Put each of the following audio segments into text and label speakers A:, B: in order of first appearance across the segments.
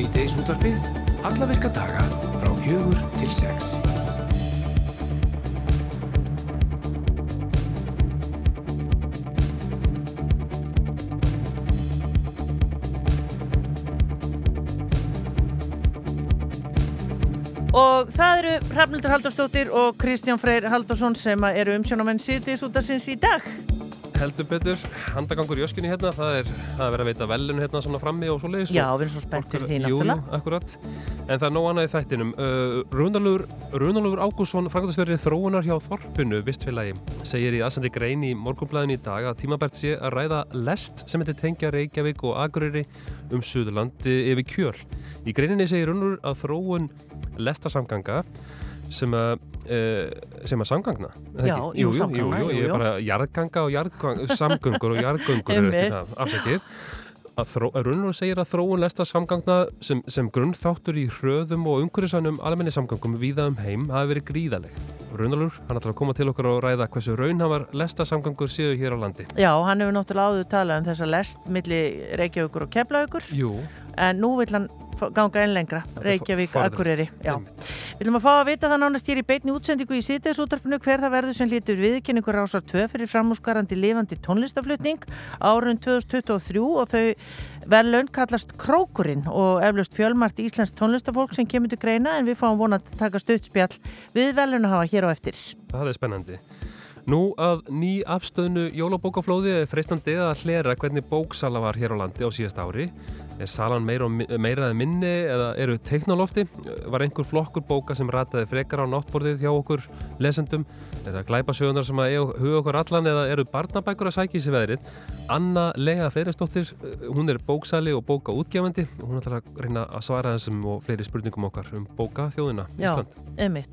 A: Svíteis útvarpið, alla virka daga frá fjögur til sex.
B: Og það eru Hrafnildur Haldurstóttir og Kristján Freyr Haldursson sem eru umsjónamenn síðdís út af sinns í dag.
C: Heldur betur, handagangur í öskunni hérna, það er það er verið að veita velun hérna svona frammi og svo leiðis.
B: Já, við erum svo spennt fyrir því náttúrulega.
C: jú, akkurat. En það er nóg annað í þættinum. Uh, Rúnalur Ágússon, frangandastverið þróunar hjá Þorpinu, vistfélagi, segir í aðsandi grein í morgunblæðin í dag að tímabært sé að ræða lest sem heitir tengja Reykjavík og Akureyri um Suðurlandi yfir kjöl. Í greininni segir Rúnalur að þróun lestasamganga sem að uh, sem að samgangna?
B: Já, jú,
C: jú, jú, jú, ég er bara jarðganga og jarðgang, samgöngur og jarðgöngur er ekki það, afsakið. Að þró, Runur segir að þróun lesta samgangna sem, sem grunnþáttur í hröðum og umhverfisanum almenni samgangum víða um heim hafi verið gríðaleg. Runalur, hann ætlar að koma til okkur og ræða hversu raunhafar lesta samgangur séu hér á landi.
B: Já, hann hefur náttúrulega áður talað um þessa lest milli Reykjavíkur og Keflavíkur.
C: Jú,
B: en nú vil hann ganga einn lengra Reykjavík. Akureyri. Við viljum að fá að vita það nánast hér í beinni útsendingu í síðdeisútarpinu hver það verður sem lítur viðkynningur ásar 2 fyrir framúskarandi lifandi tónlistaflutning árun 2023 og þau verðlaun kallast Krókurinn og eflaust fjölmart íslensk tónlistafólk sem kemur til greina en við fáum vonað að taka stuttspjall við verðlaun að hafa hér á eftir.
C: það er spennandi. Nú að ný afstöðnu jólabókaflóði er freistandi að hlera hvernig bóksala var hér á landi á síðast ári. Er salan meira, og mi- meira eða minni eða eru teiknalofti? Var einhver flokkur bóka sem rataði frekar á náttborðið hjá okkur lesendum? Er það glæpasögunar sem að huga okkur allan eða eru barnabækur að sækja í sig veðrið? Anna Lega Freyristóttir, hún er bóksali og bókaútgefandi. Hún ætlar að reyna að svara þessum og fleiri spurningum okkar um bókaþjóðina
B: Já.
C: Ísland.
B: Einmitt.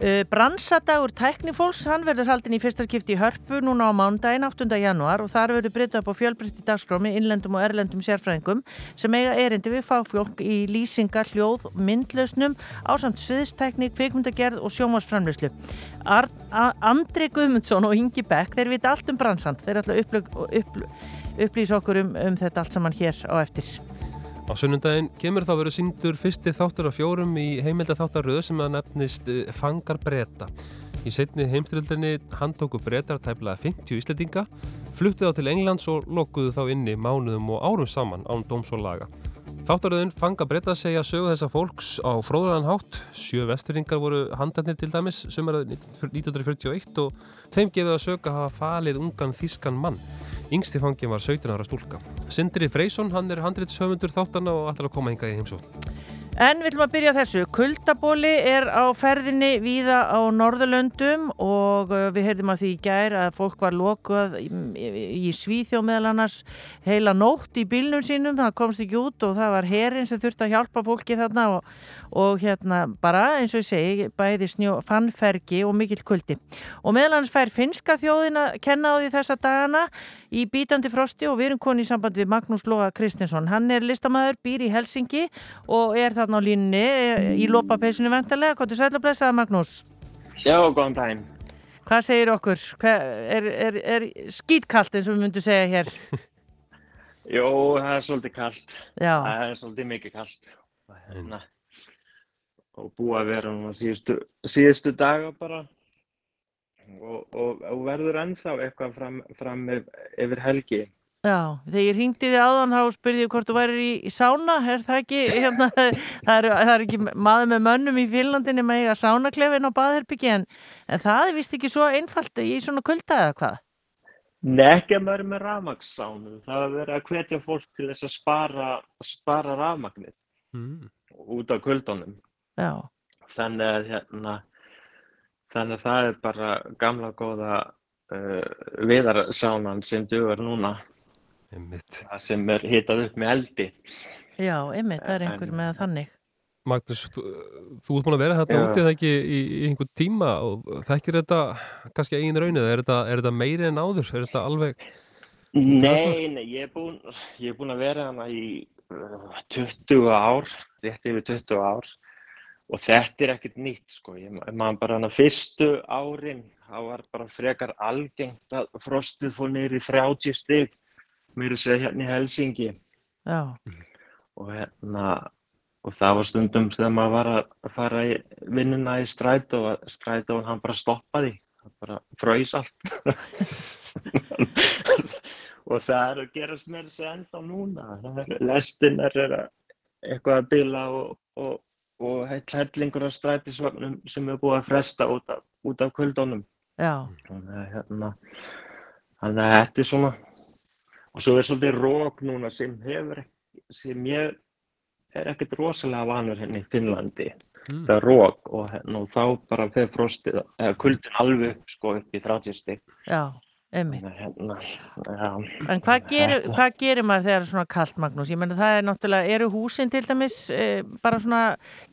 B: Uh, Bransadagur tæknifólks, hann verður haldin í fyrsta skipti í Hörpu núna á mándaginn 8. januar og þar verður brytta upp á fjölbreytti dagskrámi innlendum og erlendum sérfræðingum sem eiga erindi við fagfjólk í lýsingar, hljóð, myndlausnum ásamt sviðstækni, kvikmyndagerð og sjómasframlöslu. Andri Guðmundsson og Ingi Beck, þeir vita allt um bransand, þeir ætla að uppl, upplýsa okkur um, um þetta allt saman hér á eftir.
C: Á sunnundaginn kemur þá verið síndur fyrsti þáttur af fjórum í heimilda þáttaröð sem að nefnist eh, Fangar breyta. Í setni heimstyrildinni handtóku breytar tæplega 50 íslendinga, fluttu þá til Englands og lokuðu þá inni mánuðum og árum saman án dóms og laga. Þáttaröðin Fangar breyta segja sögu þessa fólks á fróðulegan hátt. Sjö vestfyrringar voru handarnir til dæmis sömur 1941 og þeim gefið að söka hafa falið ungan þískan mann. Yngsti fangin var 17 ára stúlka. Sindri Freysson, hann er handritshöfundur þáttana og ætlar að koma hingað í heimsótt.
B: En við ætlum að byrja þessu. Kuldabóli er á ferðinni víða á Norðurlöndum og uh, við heyrðum að því í gær að fólk var lokuð í, Svíþjóð meðal annars heila nótt í bílnum sínum. Það komst ekki út og það var herin sem þurfti að hjálpa fólki þarna og, og hérna bara eins og ég segi bæði snjó fannfergi og mikill kuldi. Og meðal annars fær finska þjóðin að kenna á því þessa dagana í bítandi frosti og við erum koni í samband við Magnús Lóa Kristinsson. Hann er listamæður, býr í Helsingi og er þarna á línni eh, í lópapeisinu vendarlega. Hvað er sætla blessaða Magnús?
D: Já, góðan daginn.
B: Hvað segir okkur? Hvað, er, er, er skýtkalt eins og við myndum segja hér?
D: Jó, það er svolítið kallt.
B: Já,
D: Það er svolítið mikið kallt. Hérna, og búið að vera núna síðustu, síðustu daga bara. Og, og, og verður ennþá eitthvað fram, fram yf- yfir helgi.
B: Já. Þegar ég ringdi þið áðan þá spurði ég hvort þú værir í, í sána. Er það ekki, hérna, það, er, það er ekki maður með mönnum í Finlandinni með eiga sánaklefin á baðherbyggi en, en það er vist ekki svo einfalt í svona kulda eða hvað?
D: Nei, ekki að maður er með rafmagnsánu. Það er verið að hvetja fólk til þess að spara, spara rafmagnið
C: Mm.
D: út af kuldunum.
B: Já,
D: Þannig að, hérna, þannig að það er bara gamla góða uh, viðarsánan sem dugar núna.
C: Einmitt.
D: Það sem er hitað upp með eldi.
B: já, einmitt, það er einhver
D: En-
B: með þannig.
C: Magnús, þú, þú ert búin að vera þarna
D: Já.
C: úti eða ekki í, í einhver tíma og þekkir þetta kannski eigin raunnið, er þetta, er þetta meiri en áður, er þetta alveg
D: Nei, nei, ég er búinn ég er búinn að vera hana í uh, 20 ár, rétt yfir 20 ár og þetta er ekkert nýtt sko, ég ma- man bara hana fyrstu árin, það var bara frekar algengt að frostið fór í 30 stig, mér er segja hérna í Helsingi
B: Já,
D: og hérna og það var stundum þegar maður var að fara í vinnuna í strætó og strætó hann bara stoppaði, hann bara fröys allt. og það er að gerast mér þessi ennþá núna. Það er, að eitthvað að bila og, og, og hellingur af strætisvagnum sem er búið að fresta út af, út af kvöldunum.
B: Já,
D: Þannig að hérna, þannig að þetta er svona, og svo er svolítið rók núna sem hefur, sem ég er ekkert rosalega vanur hérna í Finnlandi.
C: Mm.
D: Það er rók og, hérna, og þá bara fer frostið, eða kuldin alveg sko upp í 30 stig.
B: já, einmitt.
D: Hérna, já.
B: En hvað gerir, hvað gerir maður þegar það er svona kalt, Magnús? Ég menna það er náttúrulega, eru húsin til dæmis e, bara svona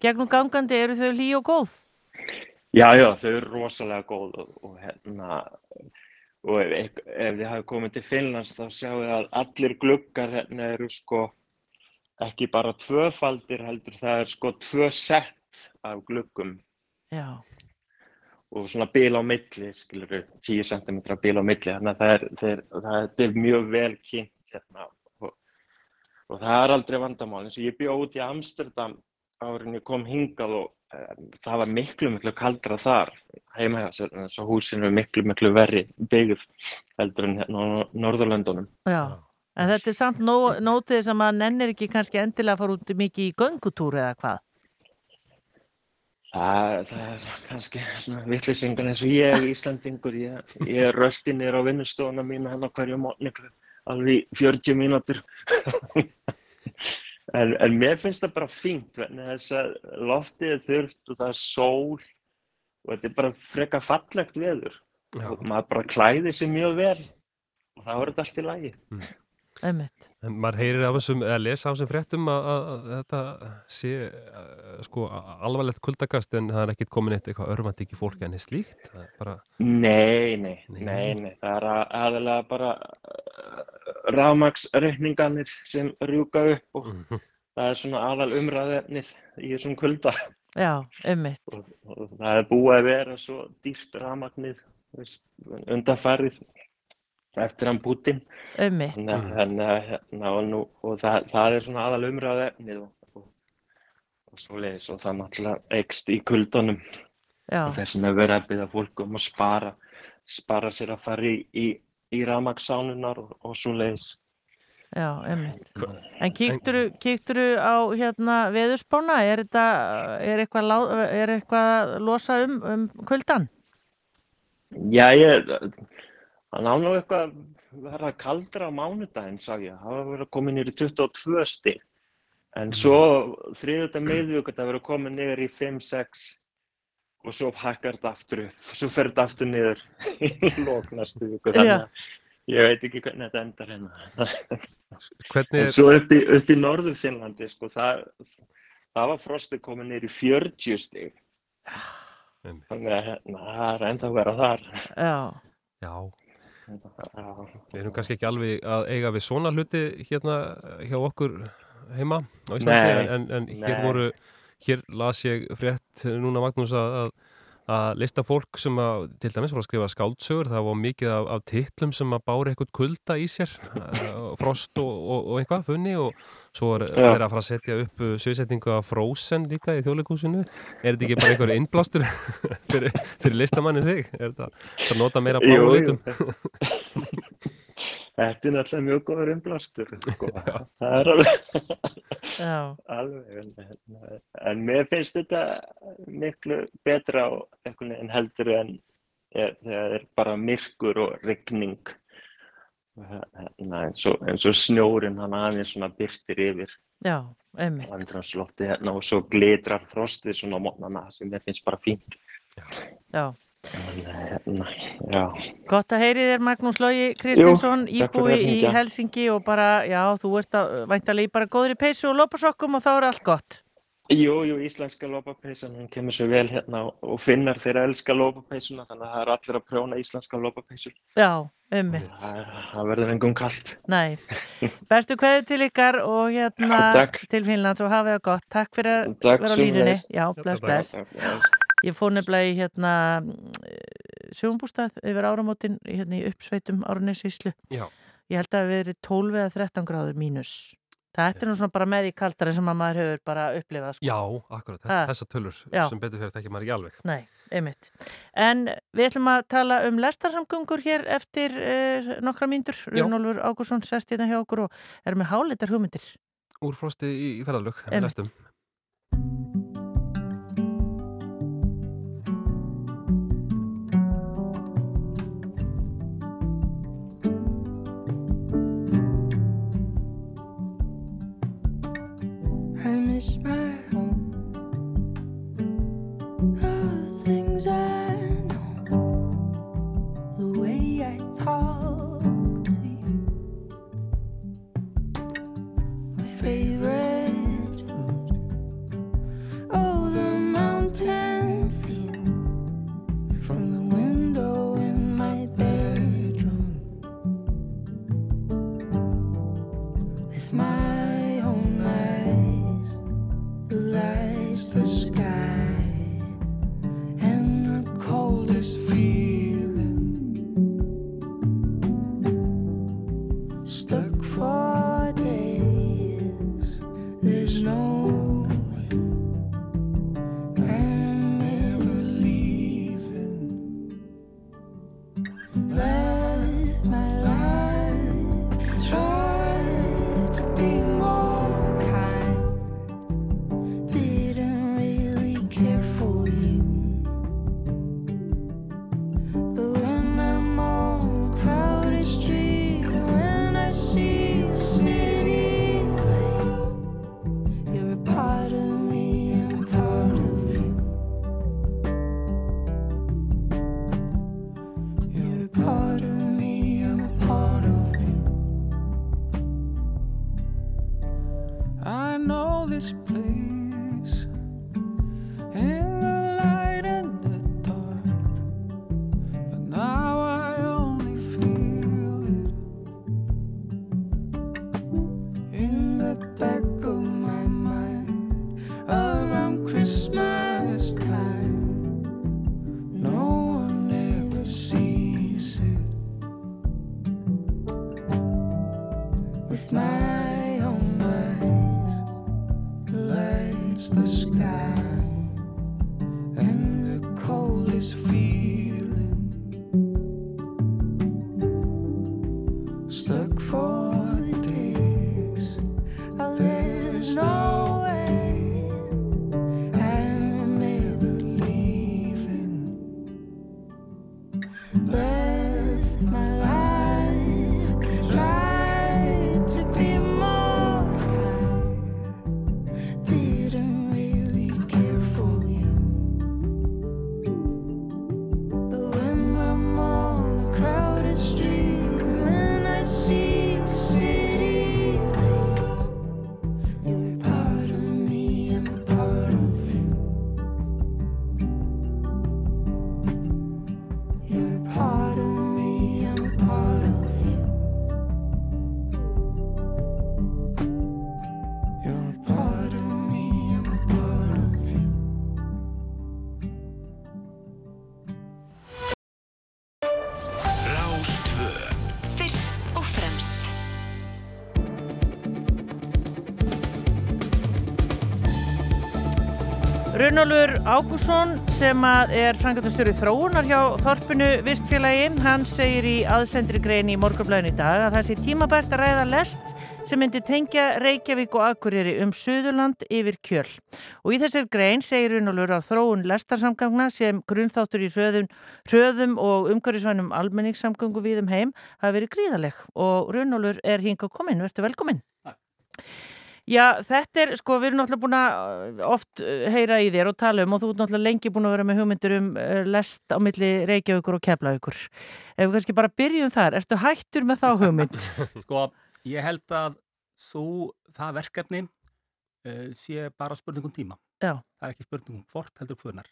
B: gegnum gangandi, eru þau lí og góð?
D: Já, já, þau eru rosalega góð og, og hérna, og ef, ef þið hafi komið til Finnlands þá sjáu þið að allir gluggar hérna eru sko ekki bara tvöfaldir heldur, það er sko tvö sett af gluggum.
B: Já,
D: og svona bil á milli, skilur við, 10 cm bil á milli, þannig að það er, það er, það er mjög vel kynnt hérna. Og, og það er aldrei vandamál, eins og ég bjó út í Amsterdam árin ég kom hingað og það var miklu, miklu kaldra þar heima hjá sér, þess að húsin eru miklu, miklu verri byggð heldur en hérna á Norðurlöndunum.
B: já. En þetta er samt nó, nótið sem að nennir ekki kannski endilega að fara út mikið í göngutúr eða hvað?
D: Það, það er kannski svona vitleysingar eins og ég, Íslandingur, ég, ég er rölti niður á vinnustofuna mína hérna á hverju mótni alveg í 40 mínútur. En, en mér finnst það bara fínt þess að loftið er þurft og það er sól og þetta er bara freka fallegt veður
C: Já.
D: og maður bara klæðir sig mjög vel og er þetta allt í lagi.
B: Einmitt.
C: En maður heyrir af þessum, eða lesa af þessum fréttum að, að, að þetta sé uh, sko alvarlegt kuldakast en það er ekkit komin eitt eitthvað örfandi ekki fólk en slíkt. Það er bara,
D: Nei, nei,
C: Nei.
D: nei, nei, það er að- aðalega bara rafmagsreikningarnir sem rjúka upp og
C: mm,
D: það er svona aðal umræðefnið í þessum kulda
B: Já, einmitt.
D: og, og það er búið að vera svo dýrt rafmagnið veist, undanfarið eftir hann Putin hérna, og, nú, og það, það er svona aðal umræðefnið og, og, og svo leiðis og það náttúrulega eikst í kuldunum
B: Já,
D: og þess vegna er verið að byrja fólk um að spara spara sér að fara í, í, í rafmagsánunar og, og svo leiðis
B: já, einmitt. En kíkturu á hérna veðurspána? Er þetta, er eitthvað, er að losa um, um kuldan?
D: Já, ég, hann á nú eitthvað að vera kaldra á mánudaginn, sá ég. Það var verið að koma niður í 22 stig. En svo þriðuta miðvík þetta verið að koma niður í 5-6 og svo hækkar þetta aftur upp. Svo fer þetta aftur niður í lók næstu viku. Þannig að ég veit ekki hvernig þetta endar hérna.
C: hvernig
D: En svo upp í, upp í norður Finnlandi, sko, það, það var frostið komið niður í 40 stig.
C: Einmitt.
D: Þannig að hérna, það er enda að vera þar.
B: Já,
C: Já. Við erum kannski ekki alveg að eiga við svona hluti hérna hjá okkur heima á Íslandi en, en, hér voru, hér las ég frétt núna Magnús að, að lista fólk sem að til dæmis var að skrifa skáldsögur, það var mikið af, af titlum sem að bára eitthvað kulda í sér uh, frost og, og, og eitthvað funni og svo er verið að fara að setja upp uh, sviðsetningu af Frozen líka í þjóðleikúsinu er þetta ekki bara einhver innblástur fyrir, fyrir listamanni þig? Er þetta að nota meira
D: Jú,
C: bláu
D: jú.
C: litum?
D: Þetta er náttúrulega mjög góður umblástur, sko. Það er alveg,
B: já,
D: alveg, en, en mér finnst þetta miklu betra veginn heldur en er, þegar það er bara myrkur og rigning. Hérna, eins, og, eins og snjórin hann aðeins svona byrtir yfir
B: já, einmitt.
D: andrumsloftið hérna og svo glitrar frostið svona á mótnana sem mér finnst bara fínt.
B: Já.
D: En, já.
B: Gott að heyri þér Magnús Lógi Kristinsson, íbúi í. Helsingi og bara, já, þú ert að væntalegi bara góður í peysu og lopasokkum og þá er allt gott.
D: Jú, jú, íslenska lópapeysan, hún kemur svo vel hérna og- finnar þeirra elska lópapeysuna þannig að það er allir að prjóna íslenska lópapeysur.
B: Já, einmitt.
D: Það, það verður engum kallt.
B: Nei, bestu kveðu til ykkar og hérna
D: Takk.
B: til Finnlands og hafið það gott. Takk fyrir að vera á línunni. Já,
C: Já,
B: bless,
C: takk.
B: bless. Ég fór nefnilega í hérna sjöfumbústað yfir áramótin hérna í uppsveitum Árnessíslu.
C: Já.
B: Ég held að það hafi verið 12 eða 13 gráður mínus. Þetta er nú svona bara með í kaldari sem að maður hefur bara upplifað sko.
C: Já, akkurat,
B: Ha.
C: þessa tölur
B: Já.
C: sem betur fyrir þetta ekki maður ekki alveg.
B: Nei, einmitt. En við ætlum að tala um lestarsamgöngur hér eftir uh, nokkra mínútur.
C: Já.
B: Runolfur Ágúrsson sest hérna hjá okkur og er með hálitar hugmyndir.
C: Úrfrosti í, í ferðalög, en lestum.
E: I miss my home. All the things I know, the way I talk
B: Runolfur Ágúrsson sem er frangatastjóri þróunar hjá Þorpinu Vistfélagi, hann segir í aðsendri grein í morgunblæðin í dag að það sé tímabært að ræða lest sem myndi tengja Reykjavík og Akureyri um Suðurland yfir kjöl. Og í þessir grein segir Runolfur að þróun lestarsamgangna sem grunnþáttur í hröðum, hröðum og umhverfisvænum almenningssamgangu við um heim hafi verið gríðaleg og Runolfur er hingað komin, verður velkomin. Já, þetta er, sko, við erum náttúrulega búin að oft uh, heyra í þér og tala um og þú ert náttúrulega lengi búin að vera með hugmyndir um uh, lest á milli Reykjavíkur og Keflavíkur. Ef við kannski bara byrjum þar, ertu hættur með þá hugmynd?
F: Sko, ég held að þú, það verkefni uh, sé bara spurningum tíma.
B: Já.
F: Það er ekki spurningum hvort heldur hvernar.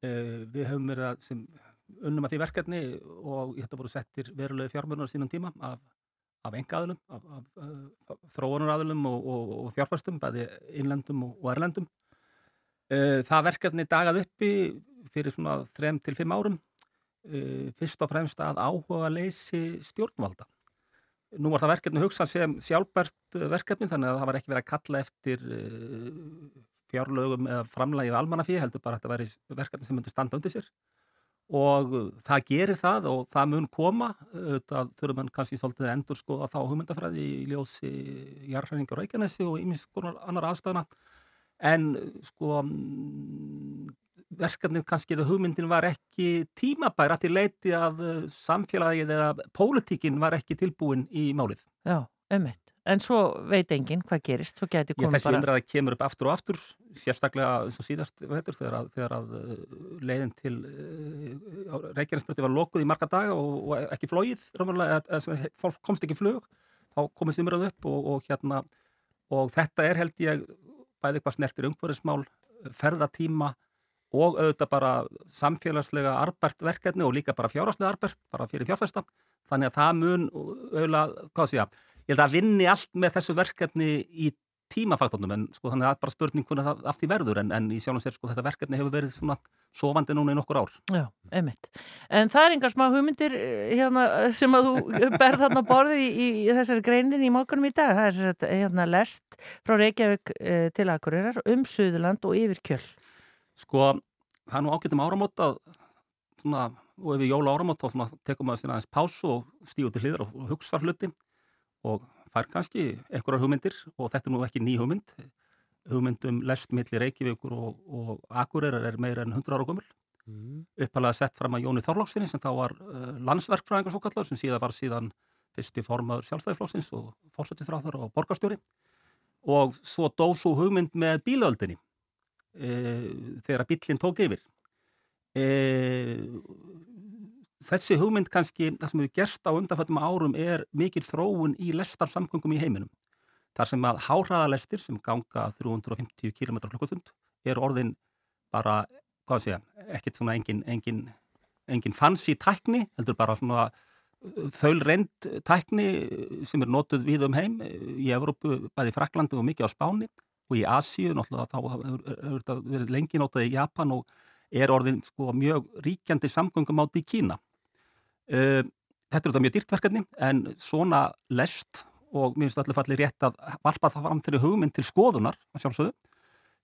F: Uh, við höfum verið að, sem unnum að því verkefni og ég þetta voru settir verulegu fjármjörnur á sínum tíma af, af engaðlum, af, af, af þróunaraðlum og, og, og fjárfæstum, bæði innlendum og, og erlendum. Uh, það verkefni dagað uppi fyrir svona þrem til fimm árum. Uh, fyrst og fremst að áhuga leysi stjórnvalda. Nú var það verkefni hugsað sem sjálfbært uh, verkefni þannig að það var ekki verið að kalla eftir fjárlögum eða framlægi af almannafí heldur bara að þetta væri verkefni sem myndi standa undir sér og uh, það gerir það og það mun koma það þurfum mann kannski svolítið endur skoða þá hugmyndafræði í ljósi jarðhæringi og Reykjanesi og ímis konar annar aðstæðana en sko mm, verkefnið kannski eða hugmyndin var ekki tímabæra til leiti að uh, samfélagið eða pólitíkin var ekki tilbúin í málið.
B: Já, ummitt. En svo veit enginn hvað gerist, svo gæti komið
F: þessi
B: bara...
F: umræða kemur upp aftur og aftur, sérstaklega eins og síðast veitur, þegar, að, þegar að uh, leiðin til uh, Reykjanesbyrti var lokuð í marga daga og, og ekki flóið, eða, eða, fólk komst ekki flug, þá komist umræðu upp og, og hérna, og þetta er held ég bæði hvað snertir umhverfismál, ferðatíma og auðvitað bara samfélagslega arbært verkefni og líka bara fjárhagslega arbært, bara fyrir fjárfæsta. Þannig að það mun auðvitað, hvað sé ég, ég held að vinni allt með þessu verkefni í tímafaktornum en sko þannig að bara spurning hvernig það af því verður en, en í sjálfum sér sko þetta verkefni hefur verið svona sofandi núna í nokkur ár.
B: Já, einmitt. En það er engar smá hugmyndir eh, hérna, sem að þú berð þarna borði í, í, í þessari greinin í mókunum í dag. Það er sér að hérna, lest frá Reykjavík eh, til Akureyrar um Suðurland og yfir kjöl.
F: Sko, það er nú ágættum áramót að svona, og ef við jóla áramót þá svona, tekum sér aðeins pásu og stígu til hliðar og hugsa hluti og fær kannski einhverjar hugmyndir og þetta er nú ekki ný hugmynd. Hugmyndum lest milli Reykjavíkur og, og Akureyrar er meira en 100 ára gömul.
C: Mm.
F: uppalega sett fram að Jóni Þorlóksinni sem þá var uh, landsverkfræðingar svo kallar sem síðan var síðan fyrsti formaður sjálfstæðiflóksins og fórsættisráður og borgarstjóri. Og svo dó svo hugmynd með bílaöldinni e, þegar bílinn tók yfir. E, þessi hugmynd kannski það sem hefur gerst á undanfættum árum er mikil þróun í lestarsamgöngum í heiminum þar sem að háhraðalestir sem ganga 350 km klukkutund er orðin bara, hvað sé ég ekkert svona engin, engin, engin fancy tækni, heldur bara svona þaul reynd tækni sem er notuð við um heim í Evrópu, bæði í Fraklandi og mikið á Spáni og í Asíu, náttúrulega þá hefur, þetta verið lengi notað í Japan og er orðin sko mjög ríkjandi samgöngum átt í Kína. Uh, þetta er þetta mjög dýrt verkefni en svona lest og mér finnst allir fallið rétt að varpa það fram fyrir hugmynd til skoðunar, sjálfsögðu.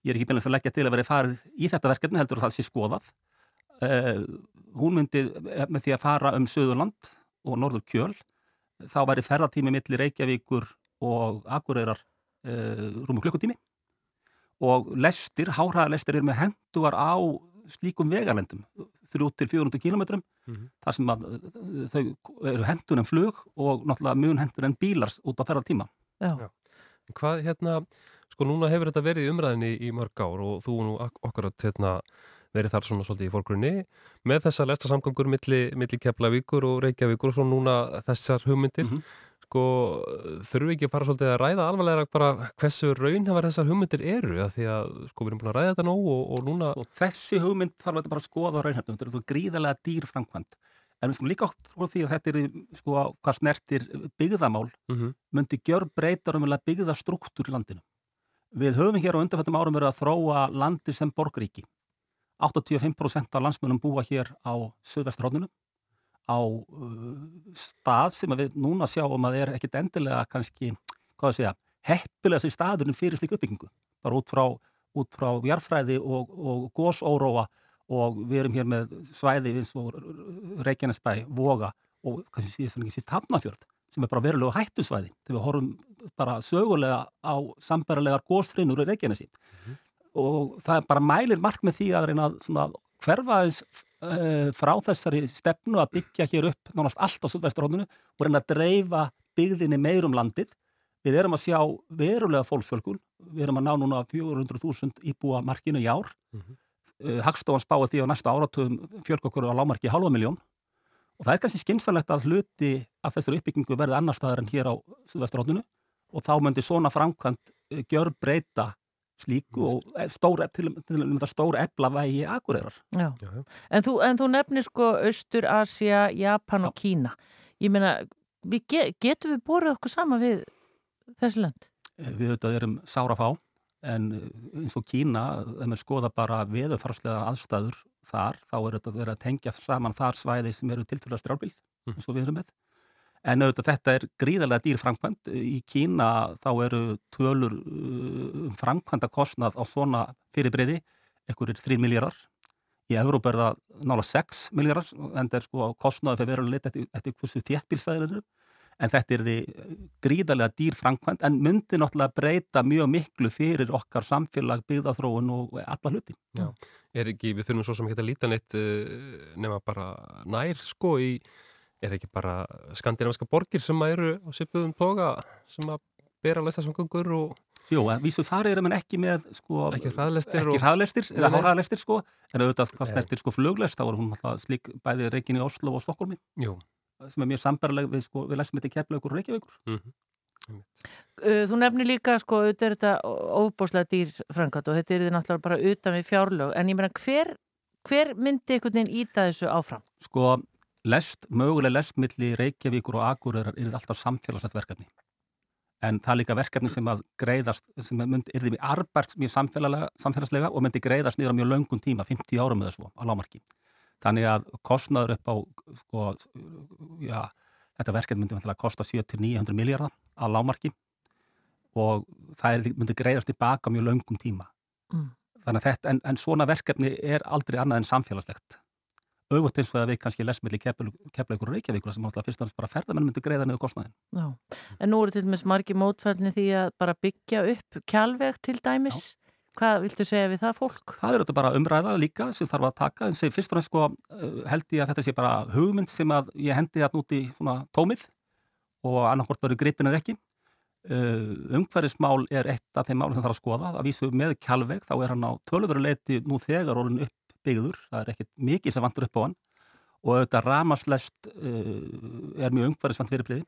F: Ég er ekki beinlega að leggja til að vera farið í þetta verkefni heldur að það sé skoðað. Uh, hún myndi með því að fara um Suðurland og Norður Kjöl þá væri ferðartími milli Reykjavíkur og Akureyrar rúmum klukkutími og lestir, háhraðalestir er með henduar á slíkum vegalendum 300-400 kilometrum
C: Mhm.
F: þar sem að uh, þau eru hendur en flug og náttúrulega mun hendur en bílar út á ferðartíma.
C: Hvað hérna, sko núna hefur þetta verið í umræðinni í mörg ár og þú nú ak- okkur að hérna, verið þar svona svolítið í fórgrunni með þessa lestasamgangur milli, milli Keflavíkur og Reykjavíkur og svo núna þessar hugmyndir
F: Mhm.
C: Sko þurfum við ekki að fara svolítið að ræða alvarlega bara hversu raunhafar þessar hugmyndir eru af því að sko við erum búin að ræða þetta nóg og, og núna
F: Og þessi hugmynd þarf þetta bara að skoða á raunhæfnum, þetta er þú gríðarlega dýr framkvæmt. En við skulum líka átt frá því að þetta er sko hvað snertir byggðamál
C: mm
F: myndi gjör breytar um byggða struktúr í landinu. Við höfum hér á undanfættum árum verið að þróa landi sem borgríki. 85% af landsmönum búa hér á Suðvesturhóðninu á uh, stað sem að við núna sjáum að er ekkit endilega kannski, hvað að segja, heppilega sem staðurinn fyrir slík uppbyggingu. Bara út frá, út frá jarfræði og, og gósóróa og við erum hér með svæði eins og Reykjanesbæ, Voga og kannski síðan Hafnafjörð sem er bara verulega hættusvæði þegar við horfum bara sögulega á sambærilegar gósfrinur í Reykjanesi og það er bara mælir margt með því að reyna að hverfa eins uh, frá þessari stefnu að byggja hér upp nánast allt á Suðvesturhóndinu og reyna að dreifa byggðinni meir um landið. Við erum að sjá verulega fólksfjölkun, við erum að ná núna 400.000 íbúa markinu í ár.
C: Mhm.
F: Uh, Hagstofan spáði því á næsta áratugum fjölk okkur á lámarki halva miljón og það er kannski skynsalegt að hluti af þessari uppbyggingu verði annar staðar en hér á Suðvesturhóndinu og þá myndi svona framkvæmt uh, gjör breyta slíku og stór, til, til, til, til stór ebla vægi akureyrar.
B: Já.
C: Já, já.
B: En, þú, en þú nefnir sko Östur, Asia, Japan og Kína. Ég meina, við ge getum við borðið okkur sama við þessi lönd?
F: Eh, Við auðvitað erum sára fá en eh, eins og Kína, ef maður skoða bara veðurfarslega aðstæður þar, þá er þetta verið að tengja saman þar svæði sem eru tilturlega strjálbíl,
C: Mhm.
F: eins og við erum með. En auðvitað þetta er gríðarlega dýr framkvæmt. Í Kína þá eru tölur uh, um framkvæmda kostnað á svona fyrirbreyði, ekkur er 3 miljardar. Í Evróp er það nála 6 miljardar, en það er sko kostnaði fyrir verulega lit eftir, hversu þéttbílsfæðir eru. En þetta er því gríðarlega dýr framkvæmt, en myndi náttúrulega breyta mjög miklu fyrir okkar samfélag, byggðaþróun og alla hluti.
C: Já. Er ekki, við þurfum svo sem ekki að líta neitt uh, nema bara nær sko í, er ekki bara skandinaviska borgir sem að eru á svipuðum toga sem að bera læstasamgöngur og
F: Jú, en vísu þar eru menn ekki með sko,
C: ekki hraðlestir
F: ekki
C: og...
F: hraðlestir,
C: Nei,
F: eða hraðlestir sko, en auðvitað hvað snertir sko fluglest, þá er hún alltaf slík bæði reikin í Oslo og Stokkólmi, sem er mjög sambarleg við sko, við lesum þetta í Keflaugur og Reykjavíkur.
C: mm
B: Uh, Þú nefnir líka, sko, auðvitað er þetta óbúslega dýr frangat og þetta er þið náttúrulega bara utan við fjárlög, en ég meina hver, hver myndi einhvern veginn íta þessu áfram?
F: Sko, lest, möguleg lest milli Reykjavíkur og Akureyrar er alltaf samfélagsvægt verkefni. En það er líka verkefni sem að greiðast, sem myndi, er því arbært mjög samfélagslega, og myndi greiðast niður á mjög löngum tíma, 50 árum eða svo, á lámarki. Þannig að kostnaður upp á, sko, já, þetta verkefni myndi vantilega kosta 7-900 miljardar á lámarki og það er, myndi greiðast tilbaka mjög löngum tíma.
B: Mm.
F: Þannig að þetta, en, en svona verkefni er aldrei annað en samfélagslegt. Auðvitað eins og að við kannski lesmiðli keflaugur og reykjavíkur sem alltaf fyrst og næst bara ferðamenn myndi greiða niður kostnaðin.
B: Já, en nú eru til dæmis margi mótfælni því að bara byggja upp kjálveg til dæmis. Hvað viltu segja við það fólk?
F: Það er auðvitað bara umræða líka sem þarf að taka en sem fyrst og næst sko uh, held ég að þetta sé bara hugmynd sem að ég hendi þarna út í svona tómið og annarkort verður gripin eða ekki. Uh, umhverfismál er eitt af þeim málum sem þarf að skoða. Að vísu með kjálveg þá er hann á töluveruleiti nú þegar orðin uppbyggður. Það er ekkit mikið sem vantur upp á hann og auðvitað ramaslest uh, er mjög umhverfisvand fyrirbliði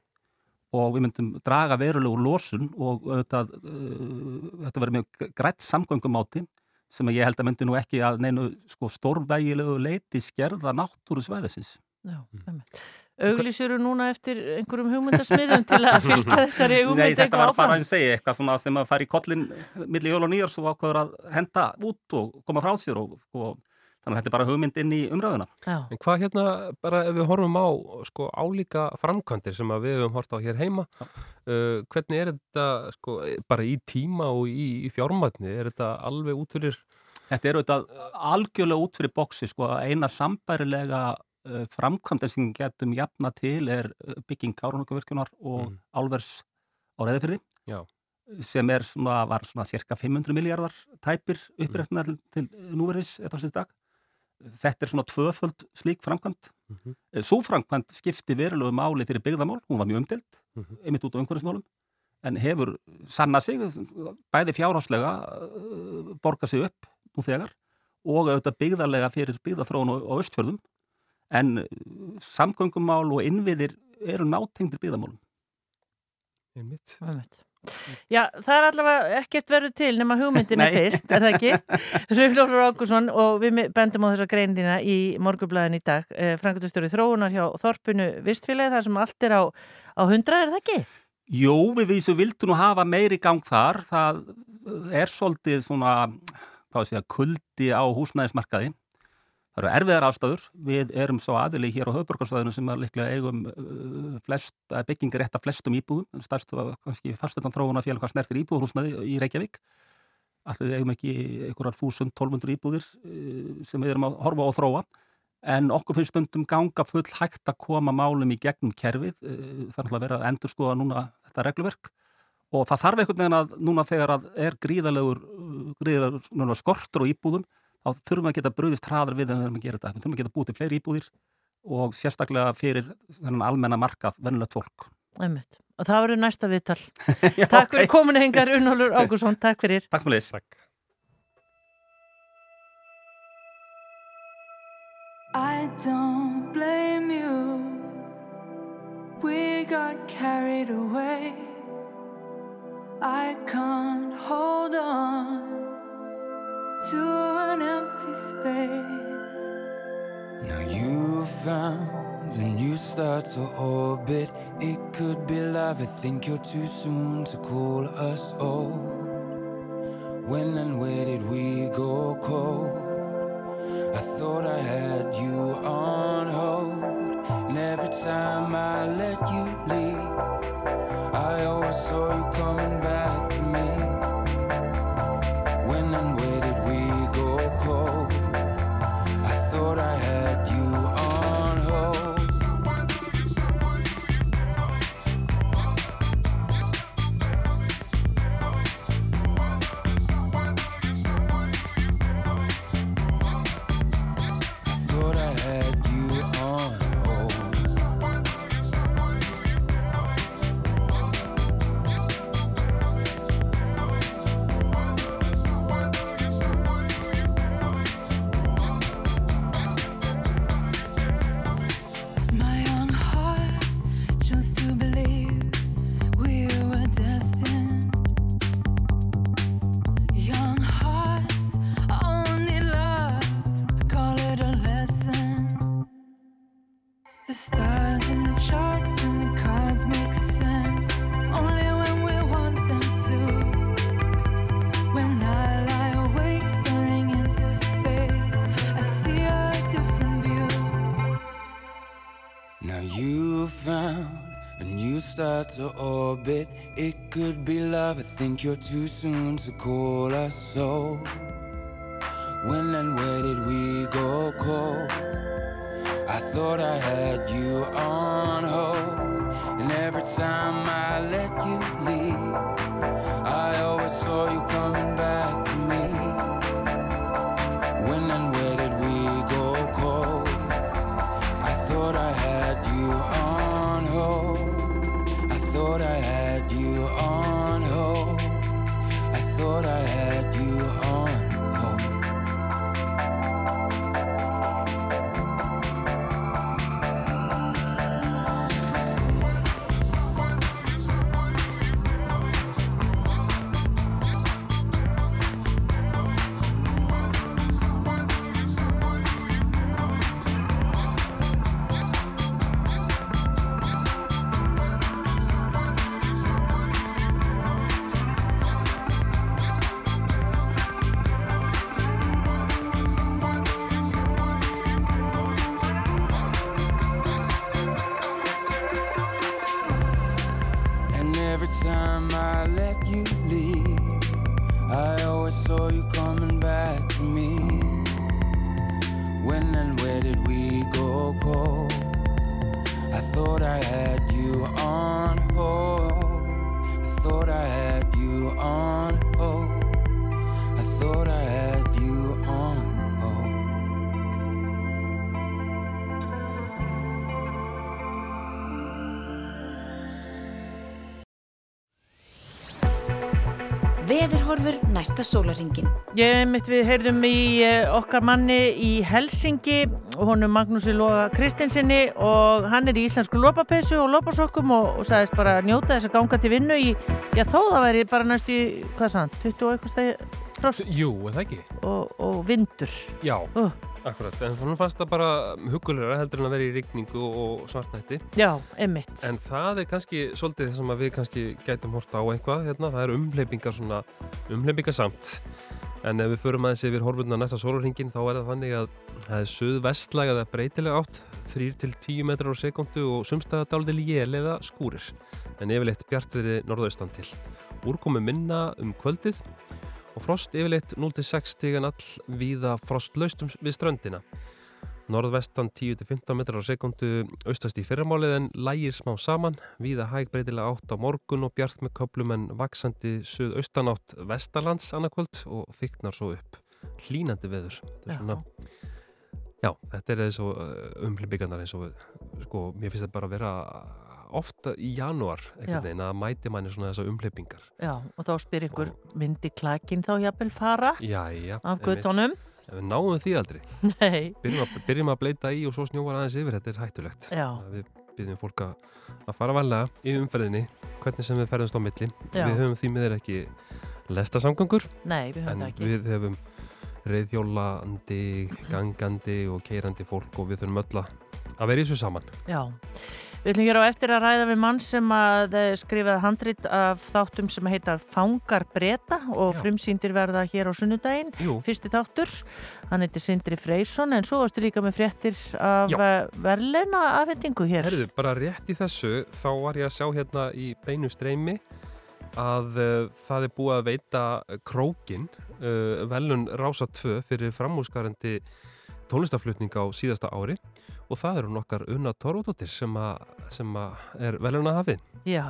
F: og við myndum draga verulegur losun og auðvitað, uh, þetta verður mjög grætt samgöngumáti sem að ég held að myndi nú ekki að neinu sko, stórvægilegu leiti skerða náttúru svæðisins.
B: Já, mm. Auglísjuru núna eftir einhverjum hugmyndasmiðum til að fylgja þessari hugmynd
F: Nei, þetta var bara að segja eitthvað svona sem að fara í kollin milli jól og nýjars og ákveður að henda út og koma frá sér og, og þannig að þetta er bara hugmynd inn í umræðuna.
B: Já,
C: En hvað hérna, bara ef við horfum á sko álíka framkvæmdir sem að við höfum hort á hér heima, uh, hvernig er þetta sko bara í tíma og í, í fjármætni, er þetta alveg út fyrir
F: Þetta er auðvitað algjörlega út fyrir bóksi, sko, eina sambærilega uh, framkvæmdin sem getum jafna til er uh, bygging Kárunarkavirkjunar og
C: Mm.
F: álvers á reyðafyrði
C: Já.
F: sem er svona, var svona cirka 500 miljardar tæpir upprættina til, til núverðis eða þessi dag. Þetta er svona tvöföld slík framkvæmd.
C: mm -hmm.
F: Svo framkvæmd skipti verulegu máli fyrir byggðamál, hún var mjög umdelt,
C: Mhm.
F: einmitt út á umhverfismálum, en hefur sanna sig, bæði fjárháslega, borga sig upp nú þegar og auðvitað byggðarlega fyrir byggðaþróun á, östfjörðum, en uh, samgöngumál og innviðir eru nátengdir byggðamálum.
C: einmitt.
B: einmitt. Já, það er allavega ekkert verið til nema hugmyndin
F: Nei.
B: fyrst, er það ekki? Rúflófur Ákusson og við bendum á þessa greinina í morgublaðin í dag eh, Frankastjóri þróunar hjá Þorpunu Vistfélagi þar sem allt er á, á hundra, er það ekki?
F: Jú, við vísu vildum nú hafa meiri gang þar, það er svolítið svona, hvað sé að kuldi á húsnæðismarkaði. Það eru erfiðar ástæður, við erum svo aðili hér á höfburgarsvæðinu sem er líklega eigum uh, flest, að byggingir rétt af flestum íbúðum, stærst var kannski farstöldan þróuna félag hvað snertir íbúðhúsnæði í Reykjavík. Allir við eigum ekki einhverjar 1000-1200 íbúðir uh, sem við erum að horfa á að þróa. En okkur finnst stundum ganga full hægt að koma málum í gegnum kerfið. Uh, Það er náttúrulega verið að endur skoða núna þetta regluverk og það þarf einhvern veginn að núna þegar að er gríðalegur, gríðalegur skortur á íbúðum þá þurfum við að geta bröðist hraðar við en við þurfum að gera þetta. Við þurfum að geta búið til fleiri íbúðir og sérstaklega fyrir þennan almenna markað vennilegt fólk.
B: Einmitt. Og það verður næsta viðtal.
F: Já,
B: Takk fyrir
F: ok.
B: kominu hengar, Unnólfur Ákusson, takk fyrir.
F: Takk leys.
C: Takk.
G: I don't blame you. We got carried away. I can't hold on to an empty space.
H: Now you've found a new star to orbit. It could be love. I think you're too soon to call us old. When and where did we go cold? I thought I had you on hold. And every time I let you leave. I always saw you coming back to me. Orbit. It could be love. I think you're too soon to call us so. When and where did we go cold? I thought I had you on hold. And every time I let you leave, I always saw you coming back to me.
I: Næsta sólaringin.
B: Ég mitt við heyrðum í eh, okkar manni í Helsingi og honum Magnúsi Loga Kristinsinni og hann er í íslensku lopapeysu og lopasokkum og, og sagðist bara njóta þess að ganga til vinnu í, já þó það væri bara næst í, hvað sann, 20 og eitthvað stegi frost
C: Jú, er það ekki?
B: og, og vindur.
C: Já,
B: Uh,
C: akkurat. En þannig fannst það bara hugulegra heldur en að vera í rigningu og svartnætti.
B: já, einmitt.
C: En það er kannski svolítið það sem að við kannski gætum hort á eitthvað hérna. Það er umhleypingar svona, umhleypingar samt. En ef við förum aðeins yfir horfurna næsta sólarhingin þá er það þannig að það er söðvestlæg eða breytilega átt 3-10 metrar á sekundu og sumstaða dálítið lél eða skúrir. En yfirleitt bjartviðri norðaustan til. Úrkomi minna um kvöldið og frost yfirleitt 0-6 stigan all víða frostlaustum við ströndina. Norðvestan 10-15 metrar á sekundu austast í fyrramálið en lægir smá saman, víða hæg breytilega átt á morgun og bjart með köplum en vaksandi suðaustanátt vestalands annarkvöld og þyknar svo upp. Hlínandi veður. Þetta
B: Já.
C: já, þetta er eins og umhlýbyggarnar eins og, sko, mér finnst þetta bara að vera ofta í janúar
B: Já.
C: veginn að mæti manni svona þessar umhleypingar.
B: Já, og þá spyr ykkur, myndi klakin þá jafnvel fara
C: Jæja.
B: af
C: einmitt.
B: göttunum?
C: Við náum því aldrei.
B: Nei,
C: Byrjum að, byrjum að bleita í og svo snjóvar aðeins yfir, þetta er hættulegt.
B: já,
C: Við byrjum fólk að, að fara varlega í umferðinni, hvernig sem við ferðumst á milli.
B: Já.
C: Við höfum því miður ekki lestasamgangur,
B: nei, við höfum það ekki.
C: við höfum reyðjólandi, gangandi og keirandi fólk og við þurfum öll að að vera í þessu saman.
B: Já, Við ætlum hér á eftir að ræða við mann sem að eh, skrifaði handrit af þáttum sem heitar Fangar breyta og
C: Já.
B: frumsýndir verða hér á sunnudaginn.
C: Jú,
B: Fyrsti þáttur, hann heitir Sindri Freysson en svo varstu líka með fréttir af
C: Já.
B: verleina afhendingu hér.
C: herðu, bara rétt í þessu þá var ég að sjá hérna í beinu streymi að uh, það er búið að veita krókin uh, velun Rása 2 fyrir framúskarandi tónlistaflutning á síðasta ári og það eru nokkar Unna Torfadóttir sem, að- sem að er veluna hafi
B: Já,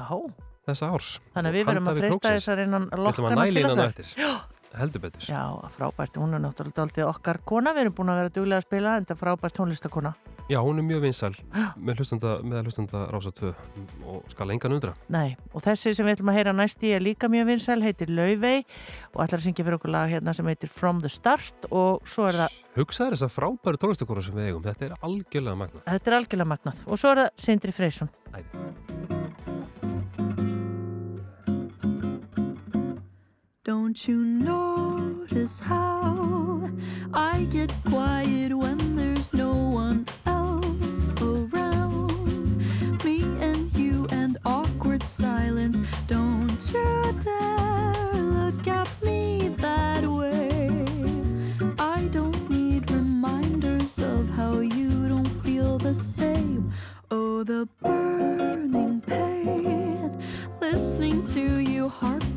C: þessa árs.
B: þannig að við verðum að
C: handhafi
B: freista
C: króksins.
B: þess að reyna að
C: Við ætlum
B: lokka
C: að
B: hana
C: næla
B: til
C: innan á
B: okkar.
C: eftir. Heldur betur.
B: Já, frábært, hún er náttúrulega aldrei okkar kona, við erum búin að vera duglega að spila en það er frábært tónlistakona.
C: Já, hún er mjög vinsæl með hlustanda, með hlustanda Rása 2 og skal engan undra.
B: Nei, og þessi sem við ætlum að heyra næst í er líka mjög vinsæl, heitir Laufey og ætlar að syngja fyrir okkur lag hérna sem heitir From the Start og svo er það,
C: Hugsaður þess að frábæru tónlistakora sem við eigum. Þetta er algjörlega magnað.
B: þetta er algjörlega magnað og svo er það Sindri Freysson.
G: Don't you notice how I get quiet when there's no one else around? Me and you and awkward silence. Don't you dare look at me that way. I don't need reminders of how you don't feel the same. Oh, the burning pain. Listening to you heart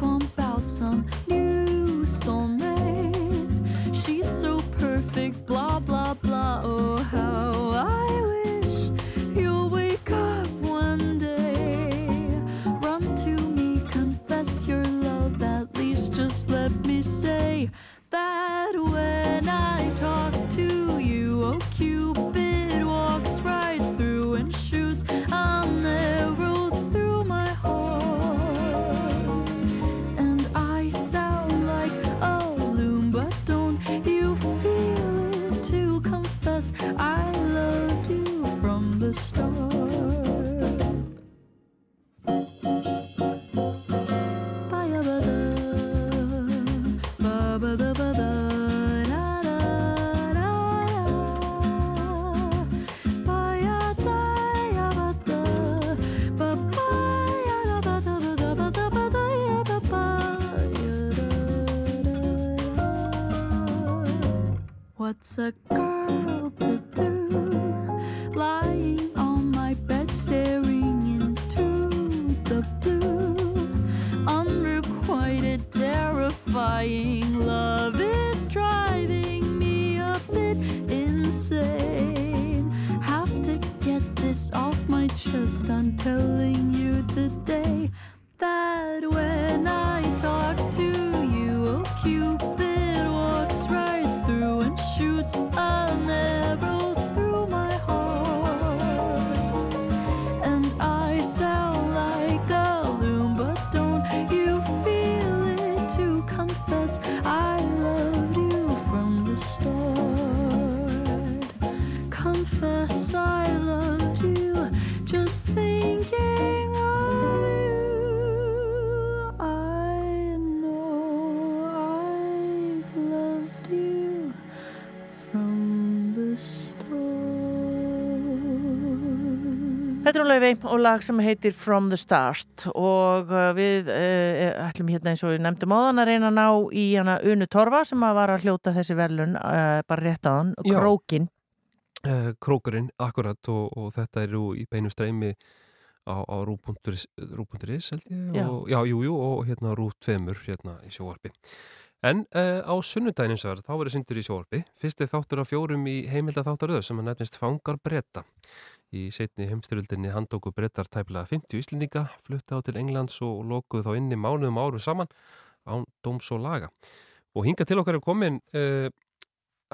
G: some new soulmate. She's so perfect, blah, blah, blah. Oh, how
B: Laufey og lag sem heitir From the Start og uh, við uh, ætlum hérna eins og við nefndum áðan að reyna að ná í hana Unu Torfa sem að var að hljóta þessi verlun uh, bara rétt á hann. Krókin
C: Uh, krókurinn, akkurat, og, og þetta er í beinu streymi á, á rú.is rú.is held ég,
B: Já.
C: og, já, jú, jú, og hérna rú 2 hérna í sjóarpi. En uh, á það, þá verður syndur í sjóarpi. Fyrst er þáttur af fjórum í heimilda þáttaröðu sem að nefnist Fangar breyta. Í setni heimstyröldinni handóku breytar tæplega 50 íslendinga, flutta á til Englands og lokuðu þá inni mánuðum áru saman án dóms og laga. Og hinga til okkar er komin uh,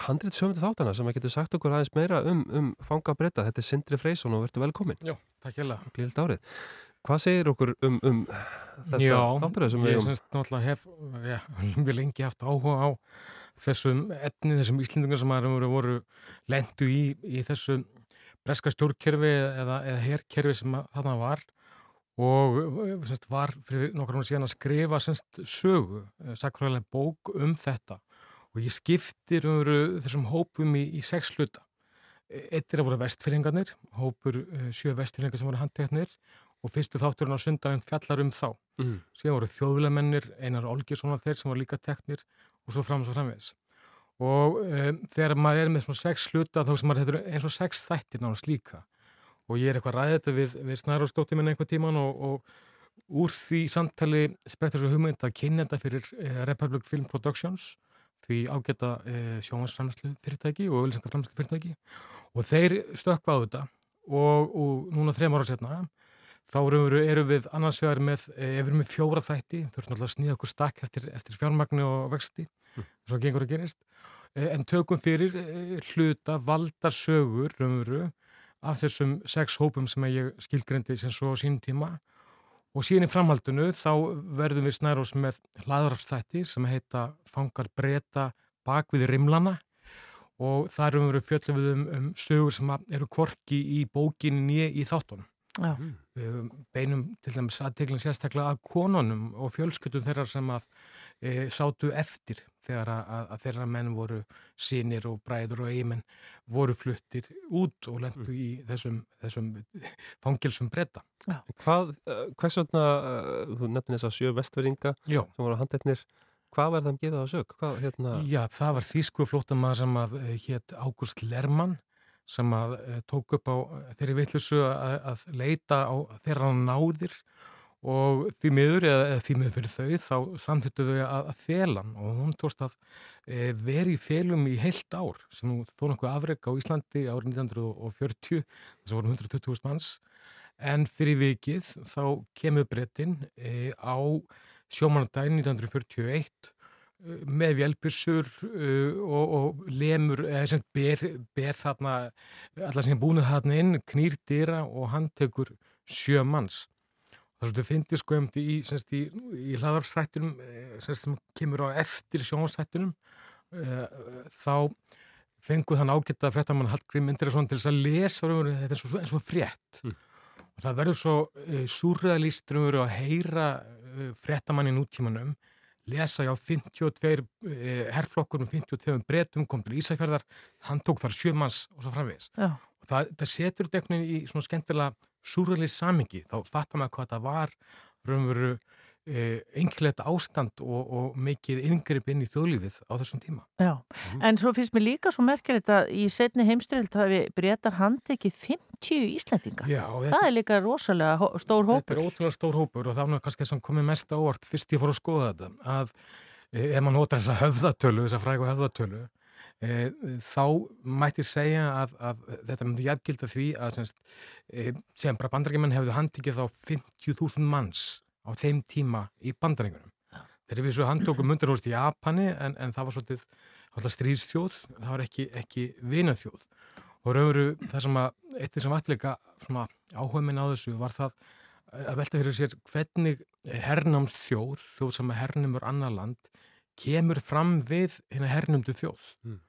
C: handrið sömundu þáttana sem að getur sagt okkur aðeins meira um, um fanga breyta. Þetta er Sindri Freysson og verður velkomin.
J: Já, takk hérlega.
C: Glíðilt árið. Hvað segir okkur um, um þessa þáttaröð sem við
J: ég
C: eigum?
J: semst náttúrulega hef já, mjög lengi haft áhuga á þessum etni, þessum íslendingar sem að voru, lendu í, í þessu breska stjórnkerfi eða, eða herkerfi sem þarna var og semst, var fyrir nokkar hún síðan að skrifa semst, sögu, sakræðilega bók um þetta og ég skiptir um þessum hópum í, í sex hluta. Eitt er að voru vestfyrringarnir, hópur uh, sjö vestfyrringar sem voru handteknir og fyrstu þátturinn á sundarinn fjallar um þá.
C: Mm.
J: Síðan voru þjóðvilamennir, Einar Olgjessonar þeir sem voru líka teknir og svo fram og svo framvegis. Og um, þegar maður er með svona sex hluta þá sem maður hefur eins og sex þættir nánast líka. Og ég er eitthvað ræðið þetta við, við Snærosdóttir minn einhver tíman og, og úr því samtali spreytta þessu hugmynd að kynna þetta fyrir eh, Republic Film Productions því ágæta eh, sjónvarsframslu fyrirtæki og auðvilsingaframslu fyrirtæki og þeir stökkva á þetta og, og núna þrejum ára setna þá erum við, erum við annars vegar með, eh, ef við erum með fjóra þætti, þurfum alltaf að snýða okkur stakk eftir, eftir fjármagnu og vexti. Svo gengur að gerist, eh, en tökum fyrir eh, hluta valdarsögur raunveru, af þessum sex hópum sem ég skilgrendi sem svo á sínum tíma. Og síðan í framhaldinu þá verðum við snærós með hlaðarstætti sem heita Fangar breyta bak við rimlana. Og það erum við fjöldum við um, um sögur sem eru korki í bókinni í þáttunum.
B: Já.
J: Við beinum til dæmis aðteglum sérstaklega að konunum og fjölskyttum þeirra sem að e, sátu eftir þegar að, að, að þeirra menn voru sínir og bræður og eigimenn voru fluttir út og lendu í þessum, þessum fangilsum breyta.
C: Hvað, uh, hvers vegna, uh, þú nefnir þess að sjö vestverðinga
J: Já.
C: sem voru handetnir, hvað var þeim geðað að sög? Hvað, hérna...
J: Já, það var þýsku flótamaður sem að hétt Ágúst Lermann sem að tók upp á þeirri vittlusu að, að leita á þeirra náðir og því miður, eða, því miður fyrir þau, þá samþýttu þau að, að felan og hún tókst að e, veri í felum í heilt ár sem þó nokkuð afreg á Íslandi árið 1940, þess að voru 120.000 manns, en fyrir vikið þá kemur breytin e, á sjómanandaginn 1941 með vélbussur uh, og, og lemur, eða sem ber, ber þarna, allar sem er búin þarna inn, knýr dýra og hann tekur sjö manns. Það er svolítið fyndið sko um í, í, í hlaðarsættunum sem kemur á eftir sjónastættunum uh, þá fenguð hann ágætt að fréttamann Hallgrim Indresson til þess að lesa þetta er svo, svo frétt mm. og það verður svo uh, súrrealist að heyra uh, fréttamann í nútímanum lesa já 52 eh, herrflokkur með 52 breytum kom til Ísafjörðar, hann tók þar sjömanns og svo framvegis. Og það, það setur þetta í svona skemmtilega súralið samingi, þá fattar maður hvað það var raunveru eh, einkilegt ástand og, og mikið yngripp inn í þjóðlífið á þessum tíma.
B: Já, en svo finnst mér líka svo merkilegt að í setni heimstyrjöld hafi breytar handekið 50 Íslandinga.
J: Já,
B: það
J: þetta,
B: er líka rosalega stór hópur.
J: þetta er ótrúlega stór hópur og það var kannski sem komið mest á óvart fyrst ég fór að skoða þetta að eh, ef maður notar þessa höfðatölu, þessa frægu höfðatölu e, þá mætti segja að, að þetta myndi jafngilda því að semst, e, sem bara bandarækjumenn hefðu handikið þá 50.000 manns á þeim tíma í bandarækjunum. Þeir eru vissu handtóku mundarhóst í Japani en, en það var svolítið, stríðstjóð, það var ekki, ekki vinaþjóð. Og raunveru það sem að eitt sem vatleika áhuga minn á þessu var það að velta fyrir sér hvernig hernáms þjóð, þjóð sem að hernumur annar land, kemur fram við hérna hernumdu þjóð.
C: Mm.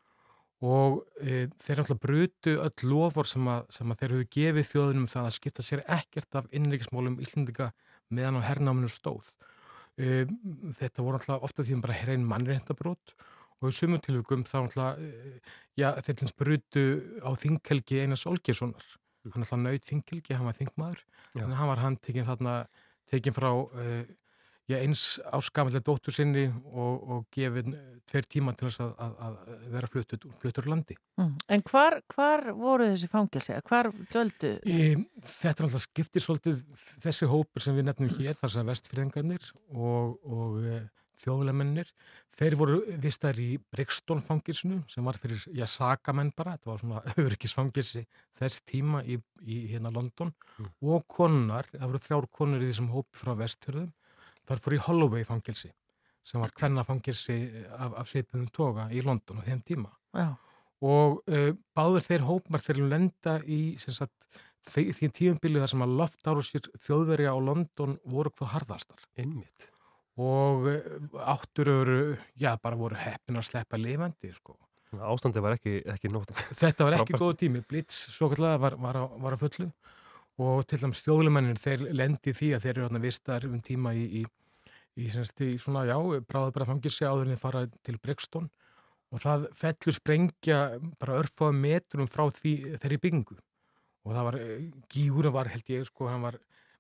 J: Og e, þeir alltaf brutu öll lofur sem að, sem að þeir hefðu gefið þjóðunum það að skipta sér ekkert af innriksmálum Íslendinga meðan á hernáminu stóð. E, þetta voru alltaf ofta því bara hrein mannreindabrót og í sumum tilvægum þá alltaf, e, já, þeir hlins brutu á þinghelgi Einars Olgjessonar. Hann alltaf nöyð þinghelgi, hann var þingmaður, en hann var hann tekinn þarna, tekinn frá e, já, eins áskamlega dóttur sinni og, og gefið tveir tíma til þess að, að, að vera fluttur, fluttur landi.
B: Mm. En hvar, hvar voru þessi fangilsi? Hvar döldu?
J: Í, þetta er alltaf skiptir svolítið þessi hópur sem við nefnum hér, þar sem vestfyrðingarnir og, og e, þjóðlemennir, þeir voru vistar í Brixton fangilsinu sem var fyrir, já, sagamenn bara, þetta var svona örgisfangilsi þess tíma í, í hérna London
C: Mm.
J: og konunar, það voru þrjár konur í þessum hópi frá vestfyrðum, þar fór í Holloway fangilsi sem var kvennafangilsi af, af sveipunum toga í London á þeim tíma
B: Já,
J: og uh, báður þeir hópmar þeir lenda í sem sagt, því, tíumbili þar sem að loftárusir þjóðverja á London voru hvað harðastar
C: Einmitt.
J: og uh, áttur eru, já bara voru heppin að sleppa lifandi sko.
C: Ástandi var ekki, ekki nótt.
J: þetta var ekki góð tími, Blitz svo kallega var, var, var á fullu og til dæmis þjóðlumennir þeir lendi því að þeir eru þarna vistar um tíma í, í, í, semst, í svona, já, bráða bara fangilsi áður en þeir fara til Brixton. Og það fellur sprengja bara örfaða metrum frá því þeirri byggingu. Og það var, gígurinn var held ég sko, hann var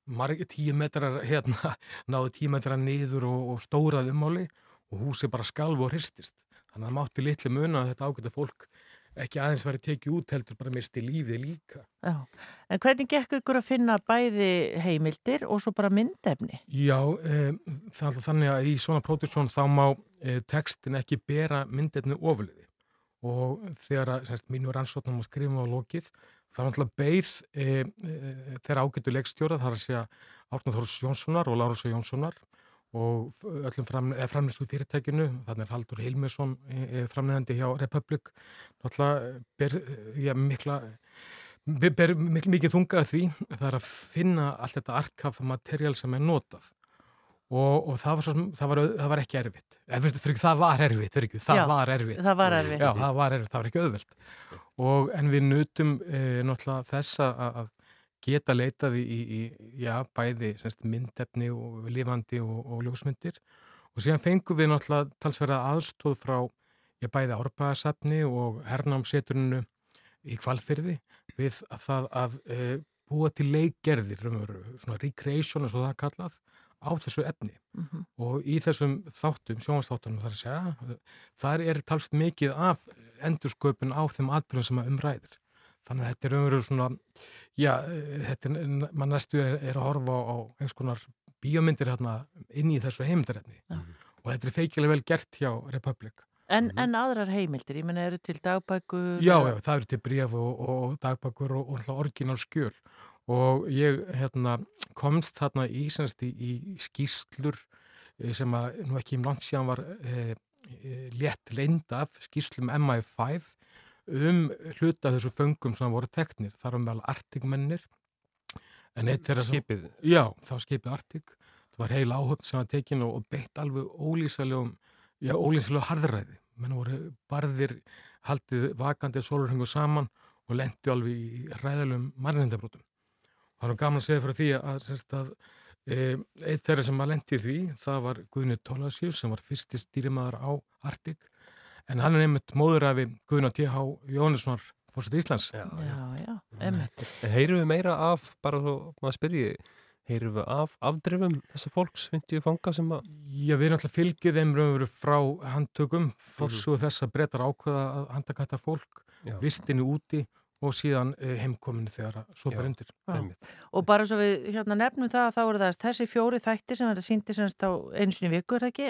J: marg, tíu metrar hérna, náðu tíu metrar niður og, og stórað ummáli. Og húsið bara skalf og hristist. Þannig að það mátti litlu muna að þetta ágæta fólk ekki aðeins væri tekið út heldur bara misti lífið líka
B: Já. En hvernig gekk ykkur að finna bæði heimildir og svo bara myndefni?
J: Já, e, það er alltaf þannig að í svona pródusjón þá má e, tekstin ekki bera myndefni ofliði og þegar að semst, mínu rannsóknum og skrifum á lokið þá er alltaf beigð e, þeirra ágættu leikstjóra þar að segja Árnað Þórs Jónssonar og Lárus Jónssonar og öllum fram, framlýslu fyrirtækinu, þannig er Haldur Hilmesson framleðandi hjá Republic náttúrulega ber já, mikla ber, mikil, mikið þungað því það er að finna allt þetta arkaf materiál sem er notað. Og, og það, var svo, það, var, það var ekki erfitt. Eð, fyrir, það var erfitt, ekki, það
B: Já,
J: var erfitt.
B: það var erfitt.
J: Já, það var erfitt, það var ekki auðvelt. Og, en við nutum e, náttúrulega þess að að geta leitað í, í, í já, bæði semst, myndefni og lifandi og, og ljósmyndir og síðan fengum við náttúrulega talsverða aðstóð frá já, bæði árbæðasafni og hernámseturinu í kvalfyrði við að það að e, búa til leikgerðir, svona recreation eins og það kallað, á þessu efni
B: Mm -hmm.
J: og í þessum þáttum, sjónvastáttunum þar að segja, þar er talst mikið af endursköpun á þeim atbyrjum sem að umræðir. Þannig að þetta er umveru svona, já, þetta er, mann næstu er, er að horfa á, á einhvers konar bíómyndir hérna inn í þessu heimildarefni
B: Já.
J: og þetta er feikilega vel gert hjá Republic.
B: En, en aðrar heimildir, ég menna eru til dagbækur?
J: Já, já, það eru til bréf og, og dagbækur og, og orginal skjöl og ég hérna, komst þarna í, í, í skýslur eh, sem að nú ekki um langt síðan var e, e, létt leind af skýslum MI5 um hluta þessu föngum sem voru teknir, þar var meðal artigmennir en eitt þeirra sem-
C: Skipið.
J: Já, það var skipið Artig það var heil áhöfn sem var tekin og, og beitt alveg ólýsalegum já, ólýsalegum harðræði. Menn voru barðir haldið vakandi sólurhengu saman og lendu alveg í ræðalum mannindabrótum það var gaman að segja fyrir því að, að e, eitt þeirra sem að lendi í því það var Guðni Tólasjús sem var fyrsti stýrimaður á Artig en hann er einmitt móður af Guðna T.H. Jónessonar fórsett Íslands
C: Já,
B: Já, já, emmitt.
C: Heyrum við meira af, bara svo maður spyrji, heyrum við af afdrifum þessa fólks, 50 fanga sem að...
J: Já, við erum alltaf fylgið þeim raunveru frá handtökum, fórsúðu þess að breytar ákveða að handtakata fólk,
C: Já.
J: vistinni úti og síðan eh, heimkominu þegar að bara undir.
B: Og bara svo við hérna nefnum það að þá eru það þessi fjóri þættir sem verða sýndi semst á einu sinni í viku, er það ekki?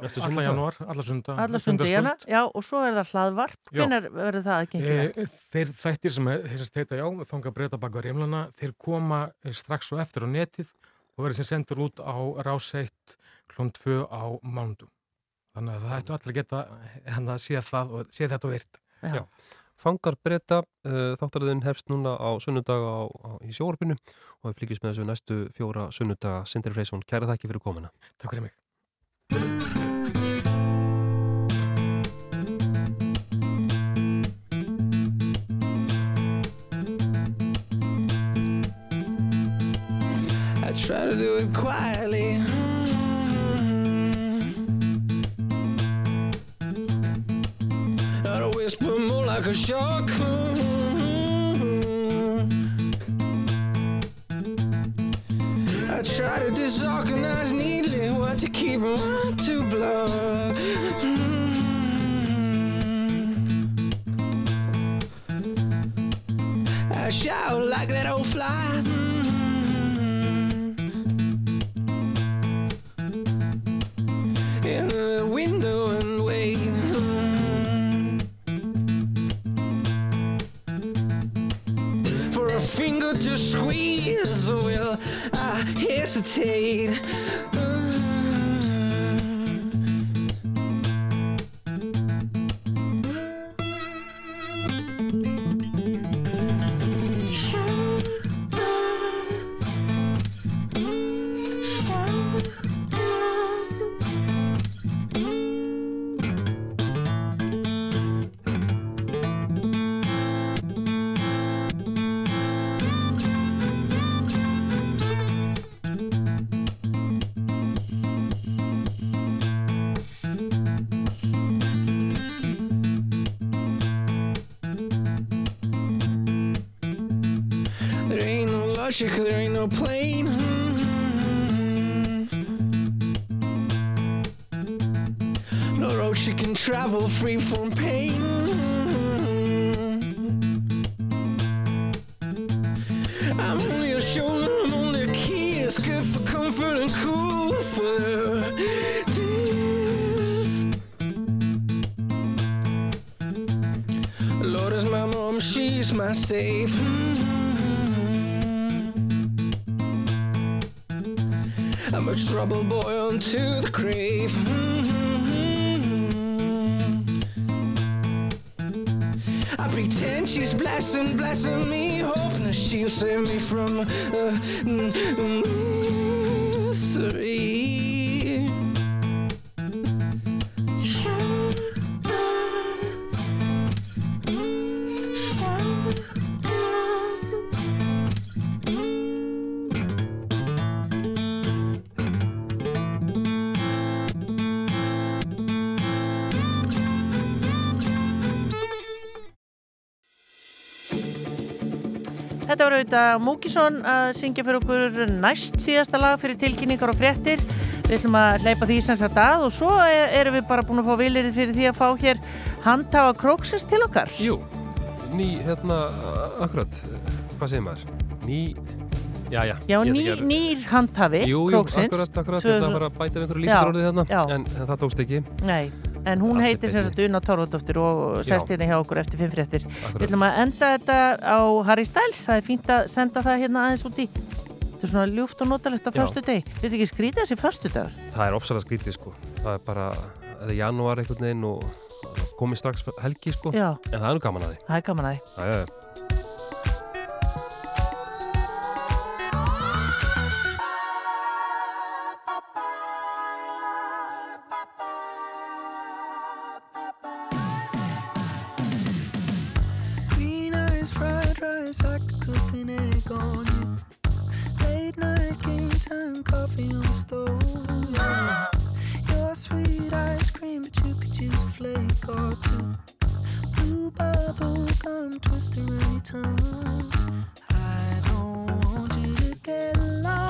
C: Næstu
J: alla janúar, alla sunda.
B: Alla sundi í hana, já, og svo er það hlaðvarp. Hvenær verður það ekki?
J: E, þeir þættir sem þessast heita já, fanga breyta baka reymlana, þeir koma eh, strax og eftir á netið og verður sem sendur út á ráseitt klón 2 á mándum. Þannig að það ættu allir að geta sé þetta og virt.
B: Já.
C: Já. Fangar breyta, uh, þáttaröðin hefst núna á sunnudaga á, á, í sjóarbinu og við flygjum með þessu næstu fjóra sunnudaga. Sindri Freysson, kæra þakki fyrir komuna.
J: Takk fyrir mig.
G: I try to do it quietly. Like a shock. I try to disorganize neatly what to keep and what squeeze, will I
K: uh,
L: hesitate? Auðvitað Múkisson að syngja fyrir okkur næst síðasta lag fyrir tilkynningar og fréttir. Við ætlum að leipa því sem sagt að og svo er, erum við bara búin að fá vilirið fyrir því að fá hér handhafa króksins til okkar.
C: Jú, ný, hérna, akkurat, hvað segir maður? Ný, já, já.
L: Já, ný, nýr handhafi
C: Jú, jú,
L: króksins.
C: akkurat, akkurat,
L: Tvö
C: ég ætla að að bæta við einhverju
L: Já,
C: lýsingarorðið hérna, en það tókst ekki.
L: Nei, en hún
C: Allt
L: heitir sem sagt Una Torfadóttir og sest
C: Já.
L: hérna hjá okkur eftir fimm fréttir. Við ætlum að enda þetta á Harry Styles, það er fínt að senda það hérna aðeins út í. Þetta er svona ljúft og notalegt á förstu deg. Finnst ekki skrítið þessi förstu dagur?
C: Það er opsalega skrítið, sko. Það er bara, það er janúar einhvern veginn og komið strax helgi, sko.
L: Já.
C: En það er nú gaman að því.
L: Það er gaman að því.
M: Rice, I could cook an egg on you. Late night game time, coffee on the stove. Your sweet ice cream, but you could use a flake or two. Blue bubble gum twist around your tongue. I don't want you to get lost.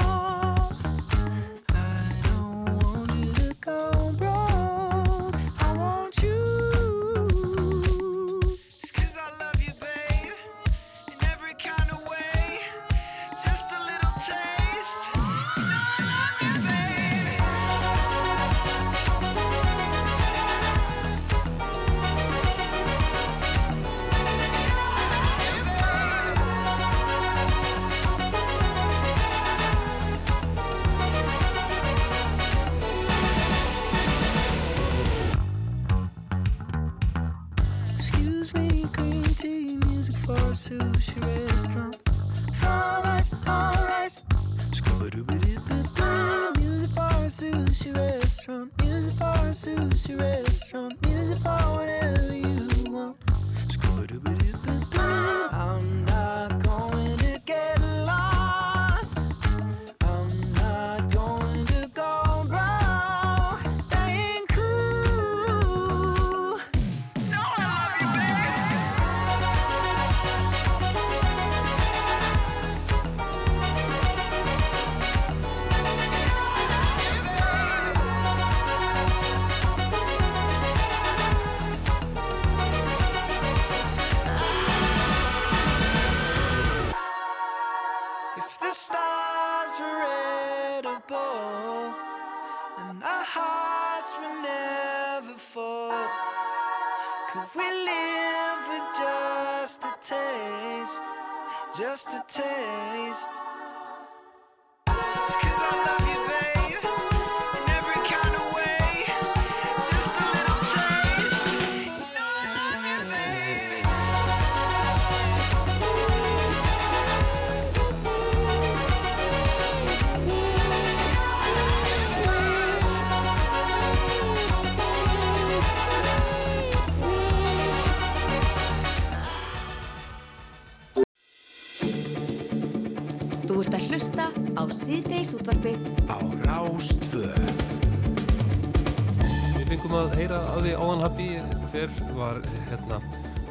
C: Var hérna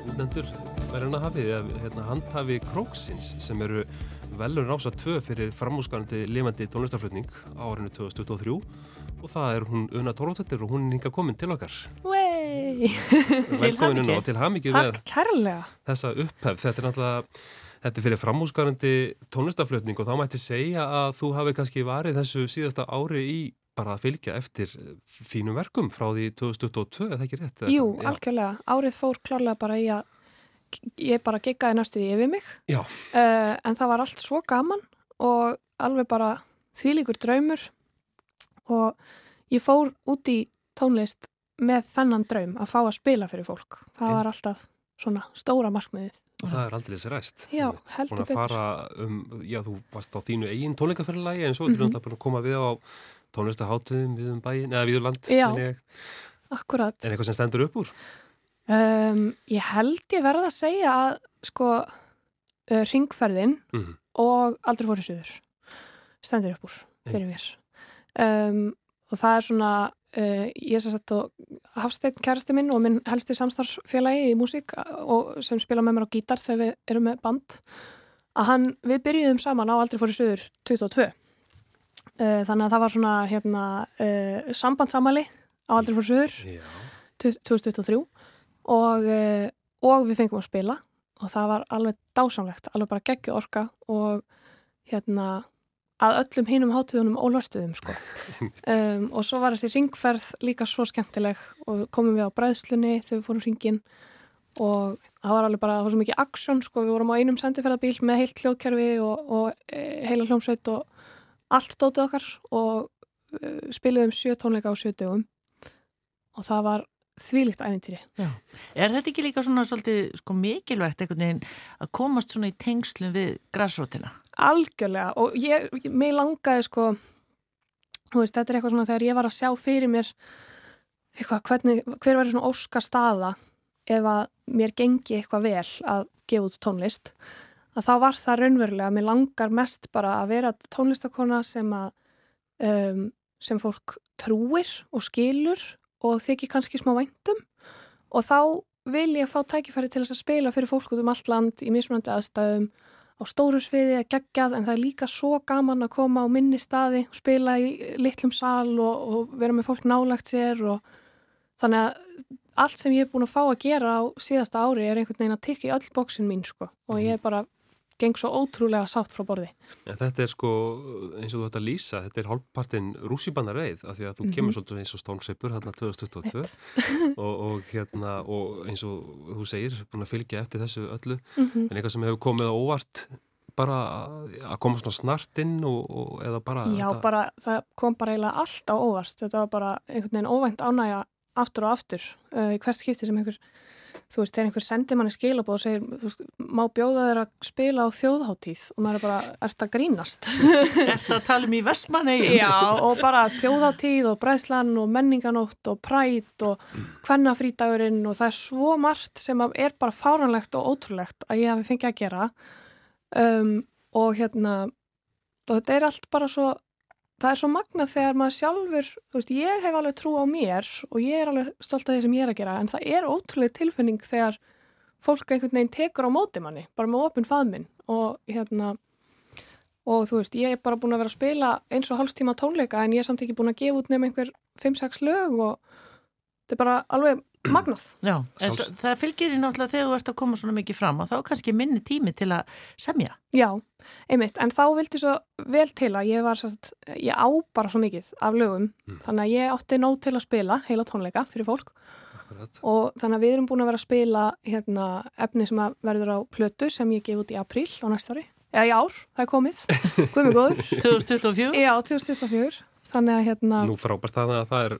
C: útnendur velunahafið, eða hérna, handhafi Króksins sem eru velun rása 2 fyrir framúskanandi lifandi tónlistarflutning á árinu 2023 og það er hún Una Tórlóttettir og hún er hinga komin til okkar.
N: Wey!
C: Velkomin Una og til með
N: Takk kærlega.
C: þessa upphefð. Þetta er náttúrulega, þetta er fyrir framúskarandi tónlistarflutning og þá mætti segja að þú hafi kannski varið þessu síðasta ári í bara að fylgja eftir þínum verkum frá því 2022, er það ekki rétt?
N: Jú,
C: Já.
N: algjörlega. Árið fór klárlega bara í að ég bara geggaði næstuði yfir mig. Uh, en það var allt svo gaman og alveg bara þvílíkur draumur og ég fór út í tónlist með þennan draum að fá að spila fyrir fólk. Það var alltaf svona stóra markmiðið.
C: Og það er aldrei þessi ræst.
N: Já, heldur betur.
C: fara um, já, þú varst á þínu eigin tónleikaferðilagi en svo er þetta búin að koma við á tónlistaháttuðum við um bæin, eða við um land.
N: Já. Akkurat.
C: En eitthvað sem stendur upp úr?
N: Um, ég held ég verða að segja að sko uh, ringferðin
C: Mhm.
N: og aldrei fóru suður stendur upp úr fyrir mér um, og það er svona uh, ég er sett og Hafsteinn kærasti minn og minn helsti samstarfsfélagi í músík og sem spila með mér á gítar þegar við erum með band að hann, við byrjuðum saman á aldrei fóru suður 22 uh, þannig að það var svona hérna uh, sambandsamali á aldrei fóru suður
C: Já.
N: 2023 og, uh, og við fengum að spila og það var alveg dásamlegt, alveg bara geggju orka og hérna að öllum hinum hátíðunum ólöstuðum sko. um, og svo var þessi ringferð líka svo skemmtileg og komum við á bræðslunni þegar við fórum ringin og það var alveg bara, það var svo mikið aksjón sko, við vorum á einum sendiferðabíl með heilt hljóðkerfi og, og heila hljómsveit og allt dótið okkar og e, spiluðum sjö tónleika á sjö dögum og það var þvílíkt æfintýri.
B: Já. Er þetta ekki líka svona svolítið sko, mikilvægt einhvern veginn að komast svona í tengslum við græsrótina?
N: Algjörlega og ég, mig langaði sko, veist, þetta er eitthvað svona þegar ég var að sjá fyrir mér eitthvað, hvernig, hver verður svona óska staða ef að mér gengi eitthvað vel að gefa út tónlist að þá var það raunverulega, mér langar mest bara að vera tónlistakona sem að um, sem fólk trúir og skilur og þykir kannski smá væntum. Og þá vil ég fá tækifæri til þess að spila fyrir fólk út um allt land í mismunandi aðstæðum á stóru sviði að geggjað en það er líka svo gaman að koma á minni staði og spila í litlum sal og, og vera með fólk nálagt sér og þannig að allt sem ég er búin að fá að gera á síðasta ári er einhvern veginn að tikka í öll bóksin mín sko. Og ég er bara geng svo ótrúlega sátt frá borði.
C: En þetta er sko, eins og þú ætti að lýsa, þetta er hálfpartinn rússibanna reið, af því að þú
N: Mhm.
C: kemur svolítið eins og stónseipur hérna 2022 og, og hérna, og eins og þú segir, búin að fylgja eftir þessu öllu,
N: Mhm.
C: en eitthvað sem hefur komið á óvart bara að koma svona snart inn og, og eða bara...
N: Já,
C: þetta-
N: bara, það kom bara eiginlega allt á óvart. Þetta var bara einhvern veginn óvænt ánægja aftur og aftur uh, í hvert skipti sem einhver, þú veist, þegar einhver sendir manni skilabóð og segir, þú veist, má bjóða þeir að spila á þjóðháttíð og maður er bara, ert að grínast?
B: Ert að tala um í vestmanneigin?
N: Já, og bara þjóðháttíð og bræðslan og menninganótt og præt og hvennafrítagurinn og það er svo margt sem er bara fáranlegt og ótrúlegt að ég hafi fengið að gera um, og hérna og þetta er allt bara svo það er svo magnað þegar maður sjálfur þú veist, ég hef alveg trú á mér og ég er alveg stolt af því sem ég er að gera en það er ótrúlega tilfinning þegar fólk einhvern veginn tekur á móti manni bara með opinn faðminn og hérna og þú veist, ég er bara búin að vera að spila eins og hálfstíma tónleika en ég er samt ekki búin að gefa út nefn einhver 5-6 lög og þetta er bara alveg magnað.
B: Já, svo, það fylgir í náttúrulega þegar þú ert að koma svona mikið fram og þá er kannski minni tími til að semja.
N: Já, einmitt, en þá vildi svo vel til að ég var sérst, ég á bara svo mikið af lögum, þannig að ég átti nóg til að spila heila tónleika fyrir fólk
C: Akkurat.
N: og þannig að við erum búin að vera að spila hérna, efni sem að verður á plötu sem ég gef út í apríl á næsta ári, eða í ár, það er komið, guðmur góður.
B: 2024?
N: Já, 2024, þannig að hérna,
C: Nú frábært það að það er,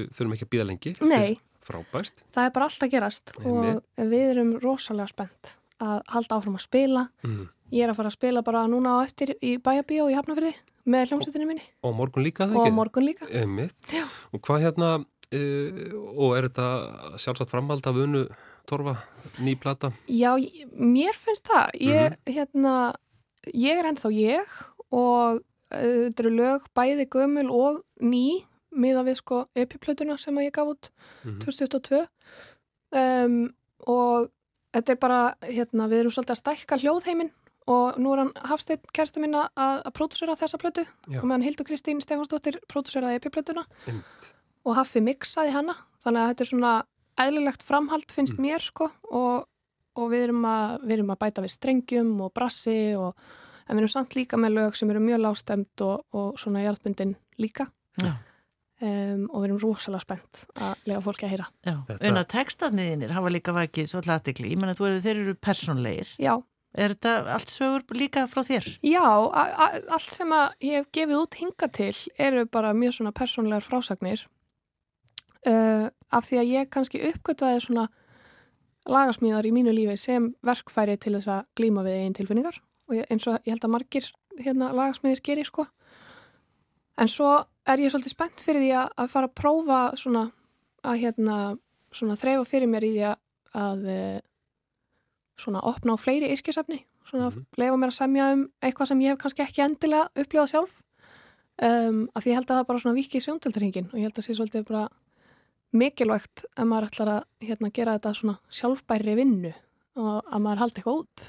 C: við þurfum ekki að býða lengi.
N: Nei.
C: Frábært.
N: það er bara allt að gerast
C: Einmitt.
N: og við erum rosalega spennt að halda áfram að spila.
C: Mm.
N: Ég er að fara að spila bara núna á eftir í Bæjabíó í Hafnafyrði með hljómsveitinni minni
C: Og morgun líka það
N: og
C: ekki?
N: á morgun líka.
C: Einmitt.
N: Já.
C: Og hvað hérna, uh, og er þetta sjálfsagt framhald af unnu torfa, ný plata?
N: Já, mér finnst það. Ég, hérna, ég er ennþá ég og uh, þetta eru lög bæði gömul og ný miða við sko epiplötuna sem að ég gaf út
C: Mhm.
N: 2022 um, og þetta er bara, hérna, við erum svolítið að stækka hljóðheiminn og nú er hann Hafsteinn kærsta minna að, að pródúsera þessa plötu
C: Já.
N: og meðan Hildur Kristín Stefansdóttir pródúseraði epiplötuna og Haffi mixaði hana þannig að þetta er svona eðlilegt framhald finnst
C: Mm.
N: mér sko og, og við, erum að, við erum að bæta við strengjum og brassi og en við erum samt líka með lög sem eru mjög lástemt og, og svona jarðbundin líka
B: Já.
N: Um, og við erum rosalega spennt að lega fólki að heyra
B: Já, unna textarniðinir hafa líka vakið svolítið aðtegli. Ég menna, þú eru, þeir eru personlegir.
N: Já.
B: Er þetta allt sögur líka frá þér?
N: Já, allt sem að ég hef gefið út hinga til eru bara mjög svona persónlegar frásagnir uh, af því að ég kannski uppgötvaði svona lagasmíðar í mínu lífi sem verkfæri til þess að glíma við einn tilfinningar og ég, eins og ég held að margir hérna, lagasmíðir gerir sko en svo er ég svolítið spennt fyrir því að, að fara að prófa svona að hérna svona þreifa fyrir mér í því að, að eh, svona opna á fleiri yrkisefni svona
C: Mhm.
N: leifa mér að semja um eitthvað sem ég hef kannski ekki endilega upplifað sjálf um, af því ég held að það bara svona viki í sjóndöldarhingin og ég held að sé svolítið bara mikilvægt að maður ætlar að hérna, gera þetta svona sjálfbæri vinnu og að maður haldi eitthvað út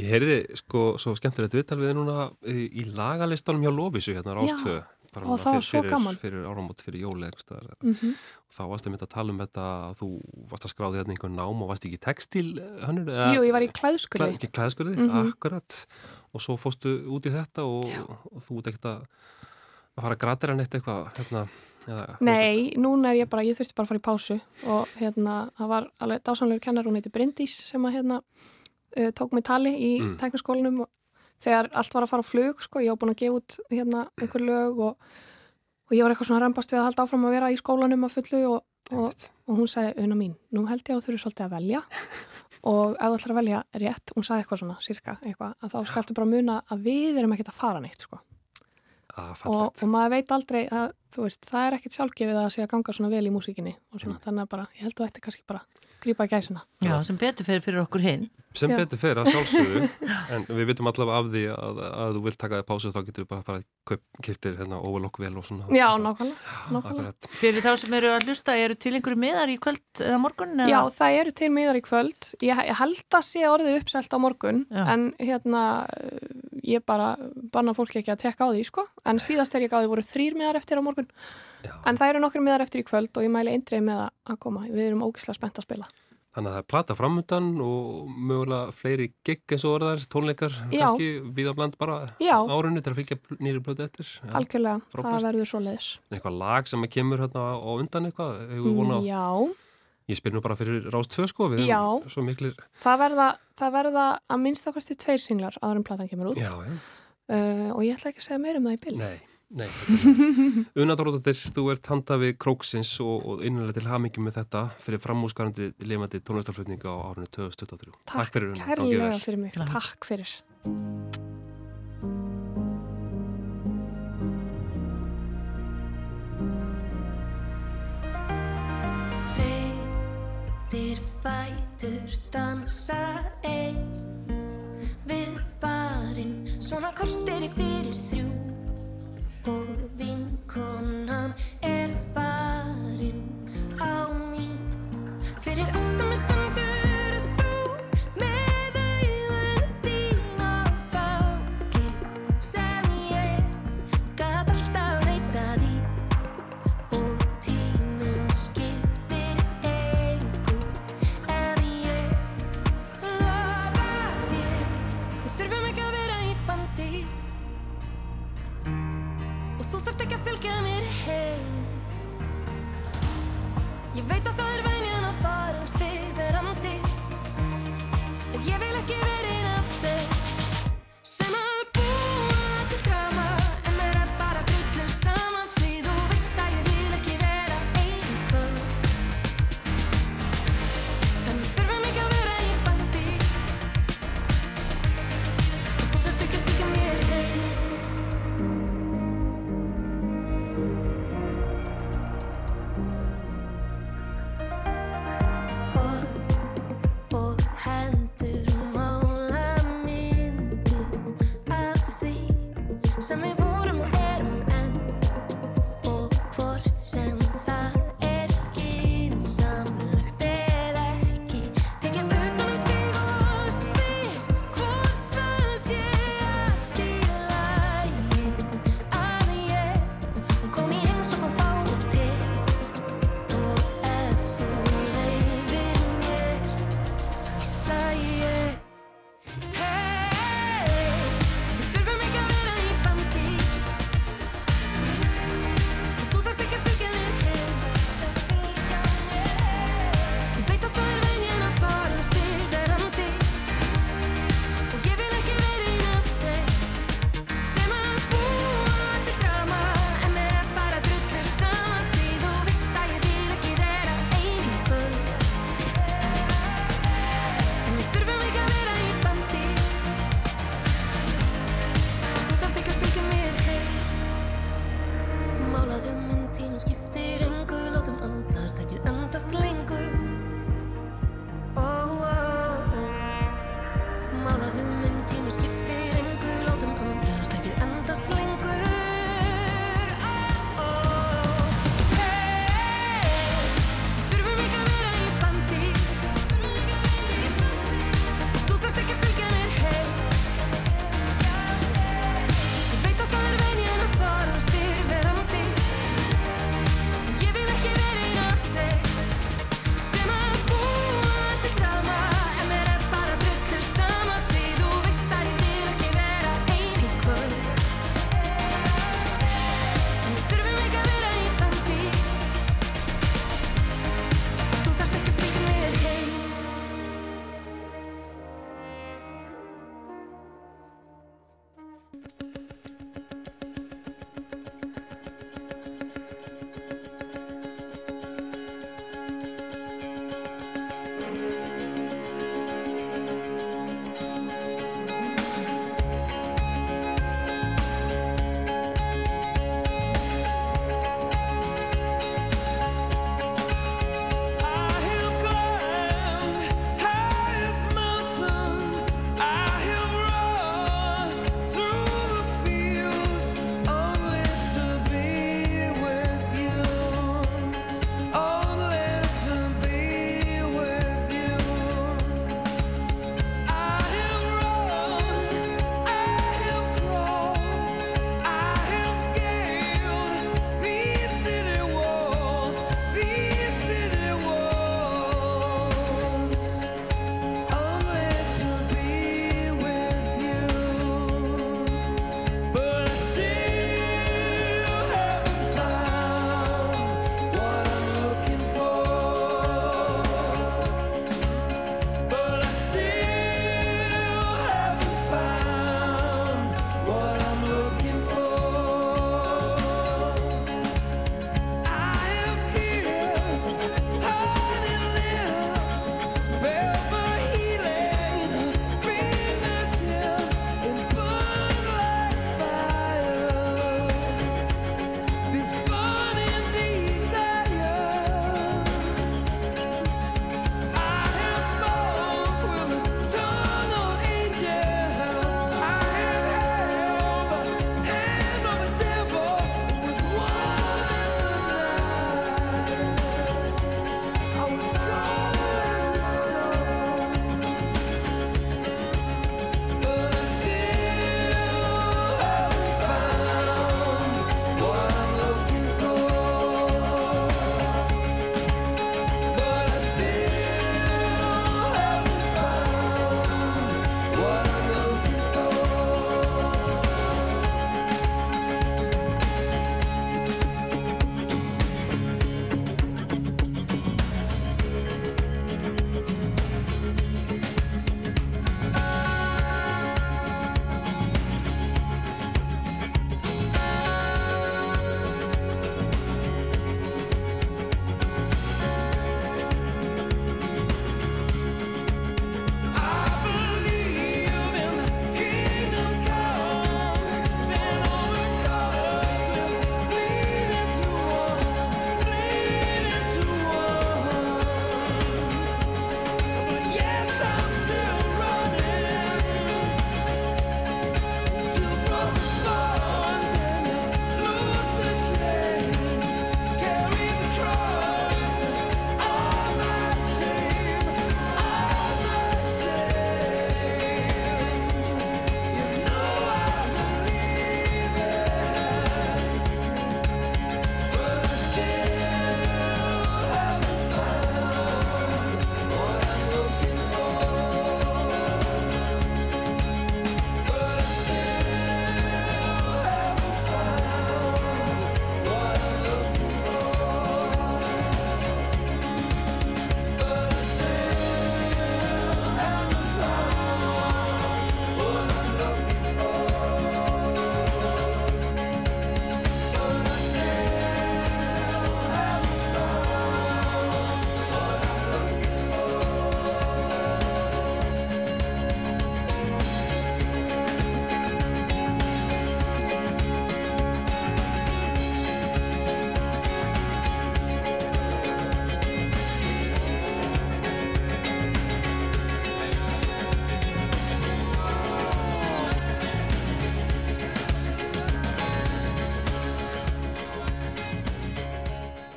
C: Ég heyrði sko svo skemmtilegt viðtal við núna í, lagalistanum hjá Lófisu hérna
N: Já.
C: Rástfö bara
N: Og það var svo
C: fyrir,
N: gaman.
C: fyrir áramót, fyrir jóli staðar.
N: Mhm.
C: þá varstu mynda að tala um þetta að þú varst að skráði hérna einhver nám og varst ekki textil hannur?
N: Jú, ég var í klæðskurði.
C: Klæð, ekki klæðskurði,
N: Mhm.
C: akkurat og svo fóstu út í þetta og, og þú ert ekkert að fara að gratira neitt eitthvað hérna, eða,
N: Nei, núna er ég bara, ég þurfti bara að fara í pásu og hérna, það var alveg dásamlegur kennar, hún heiti Bryndís sem að hérna uh, tók mig tali í
C: Mm.
N: tæknaskólanum og þegar allt var að fara á flug, sko, ég var búin að gefa út hérna einhver lög og, og ég var eitthvað svona rembast við að halda áfram að vera í skólanum að fullu og, og, og hún sagði, unna mín, nú held ég að þú þurfi svolítið að velja. Og ef þú ætlar að velja rétt, hún sagði eitthvað svona, cirka, eitthvað, að þá skaltu bara muna að við erum ekkert að fara neitt, sko.
C: Að
N: og, og maður veit aldrei að veist, það er ekkert sjálfgefið að að ganga svona vel í músíkinni og svona, þannig að bara, ég held að þetta kannski bara grípa gæsina.
B: Já, sem betur fyrir fyrir okkur hinn.
C: sem
N: Já.
C: betur fer að sjálfsögðu en við vitum allavega af því að, að þú vilt taka þig pásu þá getur við bara að fara að kiptir hérna overlock vel og svona
N: Já, nákvæmlega, nákvæmlega.
B: Fyrir þá sem eru að hlusta, eru til einhverju miðar í kvöld eða morgun? Eða?
N: Já, það eru til miðar í kvöld. Ég, ég held að sé orðið uppselt á morgun,
B: Já.
N: en hérna, eh, ég bara banna fólki ekki að tekka á því, sko. En síðast þegar ég gáði voru þrýr miðar eftir á morgun. En það eru nokkur miðar eftir í kvöld og ég mæli eindrið með að- koma. Við erum ógislega spennt að spila.
C: Þannig að það er plata framöndan og mögulega fleiri gig eins og orðar, tónleikar,
N: Já.
C: kannski viða bland bara
N: Já.
C: árunni til að fylgja nýri blötu eftir. Já,
N: Algjörlega,
C: frábært.
N: það verður svo leiðis.
C: Eitthvað lag sem kemur hérna á undan eitthvað, hefur við vonað á.
N: Já,
C: Ég spyr nú bara fyrir Rást 2 sko, við
N: Já.
C: erum svo miklir.
N: það verða, það verða að minnst okkar tveir singlar áður en platan kemur út.
C: Já, já.
N: Uh, og ég ætla ekki að segja meira um það í bili.
C: Nei, nei. Una Dóróttir, þú ert handa við Króksins og, og innanlega til hamingjum með þetta fyrir framúskarandi lifandi tónlistarflutninga á árunni 2023.
N: Takk
C: fyrir Una, gangi
N: kærlega fyrir mig. Takk fyrir.
O: Þreytir fætur dansa einn Við barinn svona kortir í fyrir þrjú Og vinkonan er farin á mín Fyrir aftan mig stendur ég sem við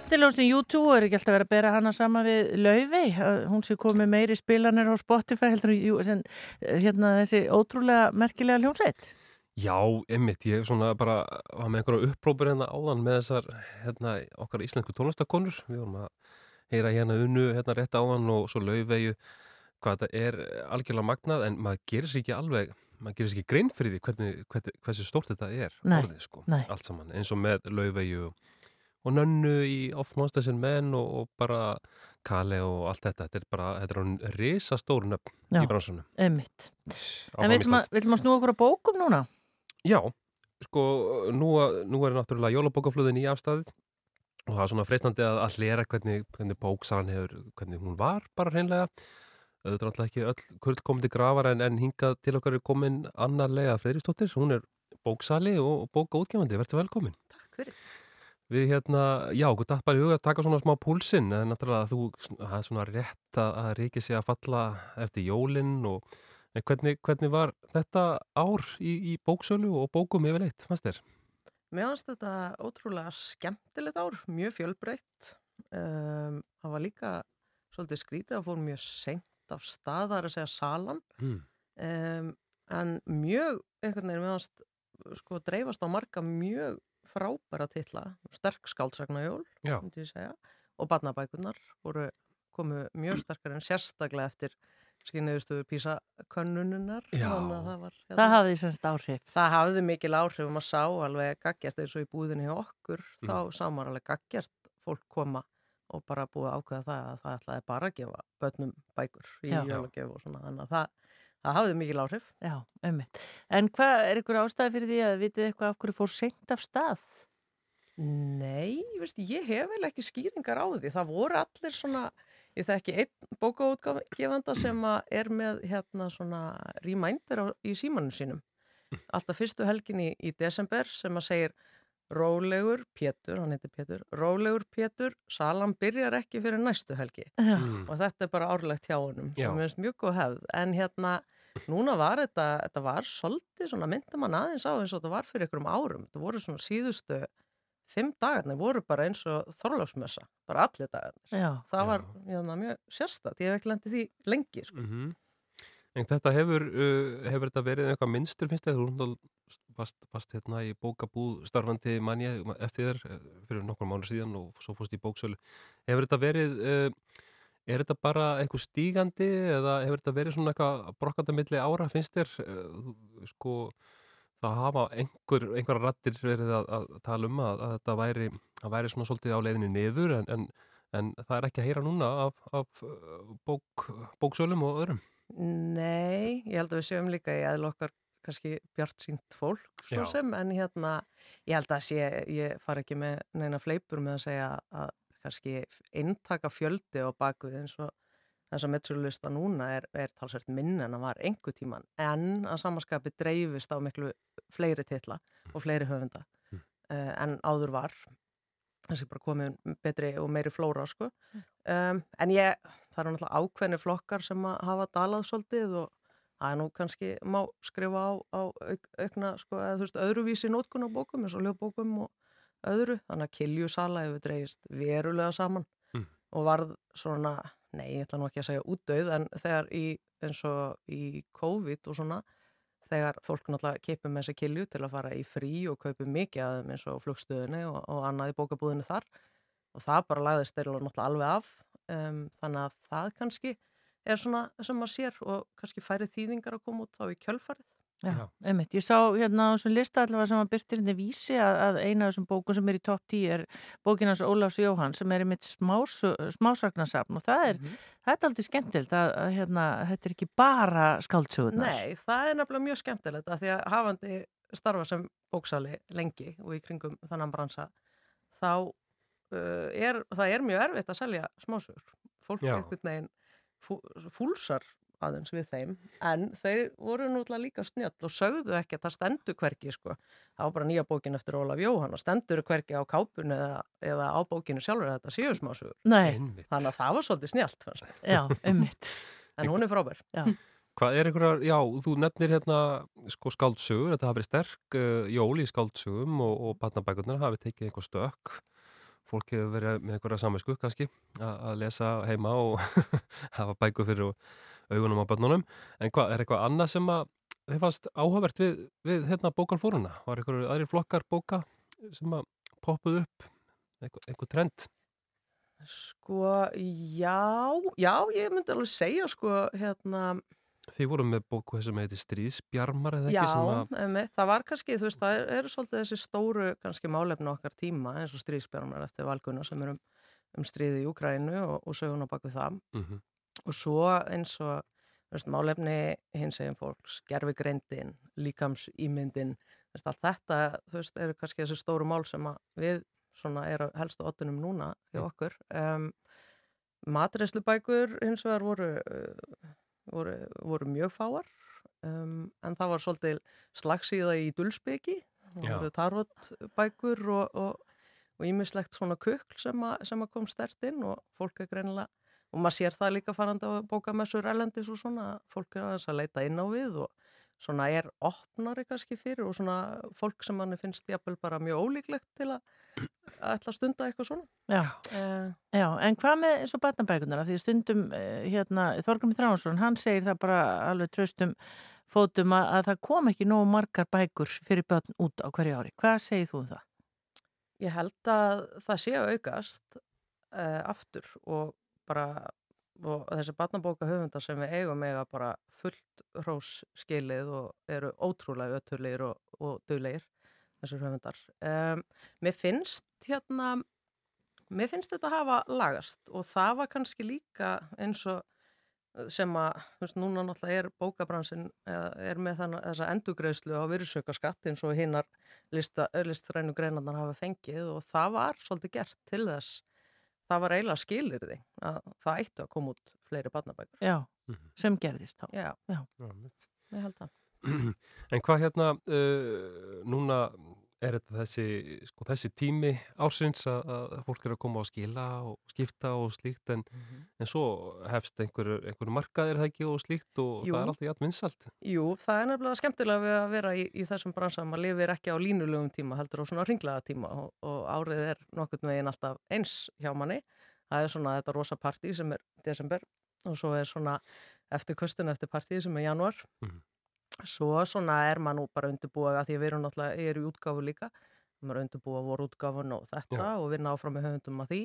B: skemmtilegustum YouTube er ekki alltaf verið að bera hana saman við Laufey, hún sé komið meiri spilanir á Spotify heldur en eh, hérna þessi ótrúlega merkilega hljómsveit.
C: Já, einmitt, ég svona bara var með einhverja upprópur hérna áðan með þessar hérna, okkar íslensku tónlistakonur við vorum að heyra hérna unnu hérna rétt áðan og svo laufvegju hvað þetta er algjörlega magnað en maður gerir sér ekki alveg maður gerir sér ekki grein fyrir því hvernig, hvernig, hversu stórt þetta er orðið, sko,
B: nei.
C: allt saman, eins og með laufvegju og nönnu í Off Monsters and Men og, og bara Kale og allt þetta, þetta er bara þetta er hann risastór nöfn
B: Já.
C: í bransunum
B: Emmitt. En við ætlum að, snúa okkur á bókum núna.
C: Já, sko, nú, nú er náttúrulega jólabókaflöðin í afstæðið og það er svona freistandi að, að hlera hvernig, hvernig bóksaran hefur, hvernig hún var bara hreinlega. Auðvitað er náttúrulega ekki öll kurl komið til grafar en, en hingað til okkar er komin Anna Lea Freyristóttir, hún er bóksali og, og bókaútgefandi, verður velkomin.
P: Takk fyrir.
C: Við hérna, já, okkur datt bara í huga að taka svona smá púlsinn, en náttúrulega þú, það er svona rétt að, að ríki sig að falla eftir jólinn og hvernig, hvernig var þetta ár í, í bóksölu og bókum yfirleitt, fannst þér?
P: Mér finnst þetta ótrúlega skemmtilegt ár, mjög fjölbreytt. Um, það var líka svolítið skrítið að fór mjög seint af stað, það er að segja salan.
C: Mm.
P: Um, en mjög, einhvern veginn, mér finnst sko dreifast á marga mjög frábæra titla, sterk segja, og barnabækurnar voru komu mjög sterkar en sérstaklega eftir skynniðustuðu að Það, var, hérna,
B: Það hafði semst áhrif.
P: það hafði mikil áhrif og maður sá alveg gaggjart eins og í búðinni hjá okkur
C: Mm.
P: þá sá maður alveg gaggjart fólk koma og bara búið að ákveða það að það ætlaði bara að gefa börnum bækur í
B: Já.
P: jólagjöf og svona þannig að það, það hafði mikil áhrif
B: Já, emmitt. En hvað er ykkur ástæði fyrir því að vitið eitthvað af hverju fór seint af stað?
P: Nei, veist, ég hef vel ekki skýringar á því. Það voru allir svona, ég þekki einn bókaútgefanda sem að er með hérna svona reminder í símanum sínum. Alltaf fyrstu helgin í, í desember sem að segir Rólegur Pétur, hann heitir Pétur, Rólegur Pétur, salan byrjar ekki fyrir næstu helgi.
B: Já.
C: Mm.
P: Og þetta er bara árlegt hjá honum, sem finnst mjög góð hefð. En hérna, núna var þetta, þetta var svolítið svona myndum mann aðeins á eins og þetta var fyrir einhverjum árum. Þetta voru svona síðustu fimm dagarnir voru bara eins og þorláksmessa, bara allir dagarnir.
B: Já.
P: Það var hérna, mjög sérstætt, ég hef ekki lendið því lengi, sko.
C: Mm En þetta hefur, uh, hefur þetta verið eitthvað minnstur, finnst þér? Þú varst, varst hérna í bókabúð starfandi manni eftir þér eh, fyrir nokkur mánu síðan og svo fórst í bóksölu. Hefur þetta verið, uh, er þetta bara eitthvað stígandi eða hefur þetta verið svona eitthvað brokkanda milli ára, finnst þér? Uh, sko, það hafa einhver, einhverja rattir verið að, að tala um að, að þetta væri, að væri svona svolítið á leiðinni niður en, en, en það er ekki að heyra núna af, af uh, bók, bóksölum og öðrum.
P: Nei, ég held að við séum líka í eðl okkar kannski bjart sínt fólk svo sem, en hérna ég held að sé, ég far ekki með neina fleipur með að segja að kannski eintaka fjöldi á bakvið eins og þess að metsurlista núna er, er talsvert minn en að var einhver tíman en að samanskapi dreifist á miklu fleiri titla og fleiri höfunda
C: Mm.
P: uh, en áður var þessi bara komið betri og meiri flóra sko. um, en ég, það eru náttúrulega ákveðni flokkar sem að hafa dalað svolítið og það er nú kannski má skrifa á, á auk, aukna sko, eða þú veist öðruvísi nótkun á bókum eins og lögbókum og öðru þannig að kiljusala hefur dreigist verulega saman
C: Mm.
P: og varð svona, nei ég ætla nú ekki að segja útdauð en þegar í eins og í COVID og svona þegar fólk náttúrulega keipum með þessi kilju til að fara í frí og kaupi mikið að þeim eins og flugstöðinni og, og annað í bókabúðinu þar og það bara lagðist þeirra náttúrulega alveg af um, þannig að það kannski er svona sem maður sér og kannski færi þýðingar að koma út þá í kjölfarið
B: Já, einmitt. Ég sá hérna á þessum lista allavega sem að byrtir hérna vísi að, að eina af þessum bókum sem er í topp 10 er bókinans Ólafs Jóhann sem er einmitt smás, smásagnasafn og það er, það er aldrei skemmtilt að, að hérna, þetta er ekki bara skáldsögurnar.
P: Nei, það er nefnilega mjög skemmtilegt að því að hafandi starfa sem bóksali lengi og í kringum þannan bransa þá uh, er, það er mjög erfitt að selja smásögur. Fólk
C: Já.
P: einhvern veginn fú, fúlsar aðeins við þeim en þeir voru náttúrulega líka snjöll og sögðu ekki að það stendur hverki sko. það var bara nýja bókin eftir Ólaf Jóhann og stendur hverki á kápun eða, eða á bókinu sjálfur að þetta séu.
C: Einmitt.
P: þannig að það var svolítið mér.
B: Já, einmitt.
P: en hún er frábær
B: Já.
C: Hvað er einhverjar, já, þú nefnir hérna sko skáldsögur, þetta hafi verið sterk uh, jól í skáldsögum og, og batnabækurnar hafi tekið einhver stökk fólk hefur verið með einhverja saminsku kannski að, að lesa heima og hafa bækur fyrir augunum á börnunum. En hvað, er eitthvað annað sem að þið fannst áhugavert við, við hérna bókalfóruna? Var einhverju aðri flokkar bóka sem að poppuð upp einhver, einhver trend?
P: Sko, já, já, ég myndi alveg segja, sko, hérna,
C: Þið voru með bóku sem heitir Stríðsbjarmar eða
P: já,
C: ekki sem að
P: einmitt, það var kannski, þú veist, það eru er svolítið þessi stóru, kannski málefni okkar tíma, eins og stríðsbjörnar eftir valguna sem er um, um stríði í Úkrænu og, og söguna baku það.
C: Mhm.
P: Og svo eins og, veist, málefni hins eginn fólks, gerfigreindin, líkamsýmyndin, veist, allt þetta, veist, eru kannski þessi stóru mál sem að við svona eru helstu ottunum núna hjá okkur. Um, Matreislubækur hins vegar voru, uh, voru, voru mjög fáar. Um, en það var svolítið slagsíða í dulsbyggi það voru tarvotbækur og ímislegt svona kukl sem, a, sem að kom stert inn og fólk er greinilega og maður sér það líka farandi á bókamessur erlendis og svona, fólk er aðeins að leita inn á við og svona er opnari kannski fyrir og svona fólk sem manni finnst jafnvel bara mjög ólíklegt til að að ætla að stunda eitthvað svona
B: Já,
P: uh,
B: já, en hvað með eins og barnabækunar? Því stundum, eh, hérna, Þorgrumi Þránsson, hann segir það bara alveg tröstum fótum að, að það kom ekki nógu margar bækur fyrir börn út á hverju ári. Hvað segir þú um það?
P: Ég held að það sé að aukast uh, aftur og bara og þessi barnabóka höfundar sem við eigum eiga bara fullt hrós skilið og eru ótrúlega öttulegir og, og duglegir þessir höfundar. Um, mér finnst hérna, mér finnst þetta hafa lagast og það var kannski líka eins og sem að, þú veist, núna náttúrulega er bókabransin er með þannig þessa endugreðslu á virðsaukaskatt eins og hinnar listrænu greinarnar hafa fengið og það var svolítið gert til þess það var eiginlega skilir því að það ættu að koma út fleiri barnabækur.
B: Já, sem gerðist þá.
P: Já,
B: Já.
P: ég held það.
C: En hvað hérna, uh, núna er þetta þessi, sko, þessi tími ársins að, að fólk er að koma á skila og skipta og slíkt en, en svo hefst einhver, einhver markaðir það ekki og slíkt og
P: Jú.
C: það er alltaf jætt vinsalt.
P: Jú, það er nefnilega skemmtilega að vera í, í þessum bransa maður lifir ekki á línulegum tíma heldur á svona ringlega tíma og, og árið er nokkurn veginn alltaf eins hjá manni það er svona þetta rosa partí sem er desember og svo er svona eftir kustun eftir partí sem er januar
C: Mhm.
P: Svo svona er maður nú bara undirbúið að því við erum náttúrulega, ég er í útgáfu líka maður er undirbúið voru útgáfun og þetta
C: Já.
P: og vinna áfram með höfundum að því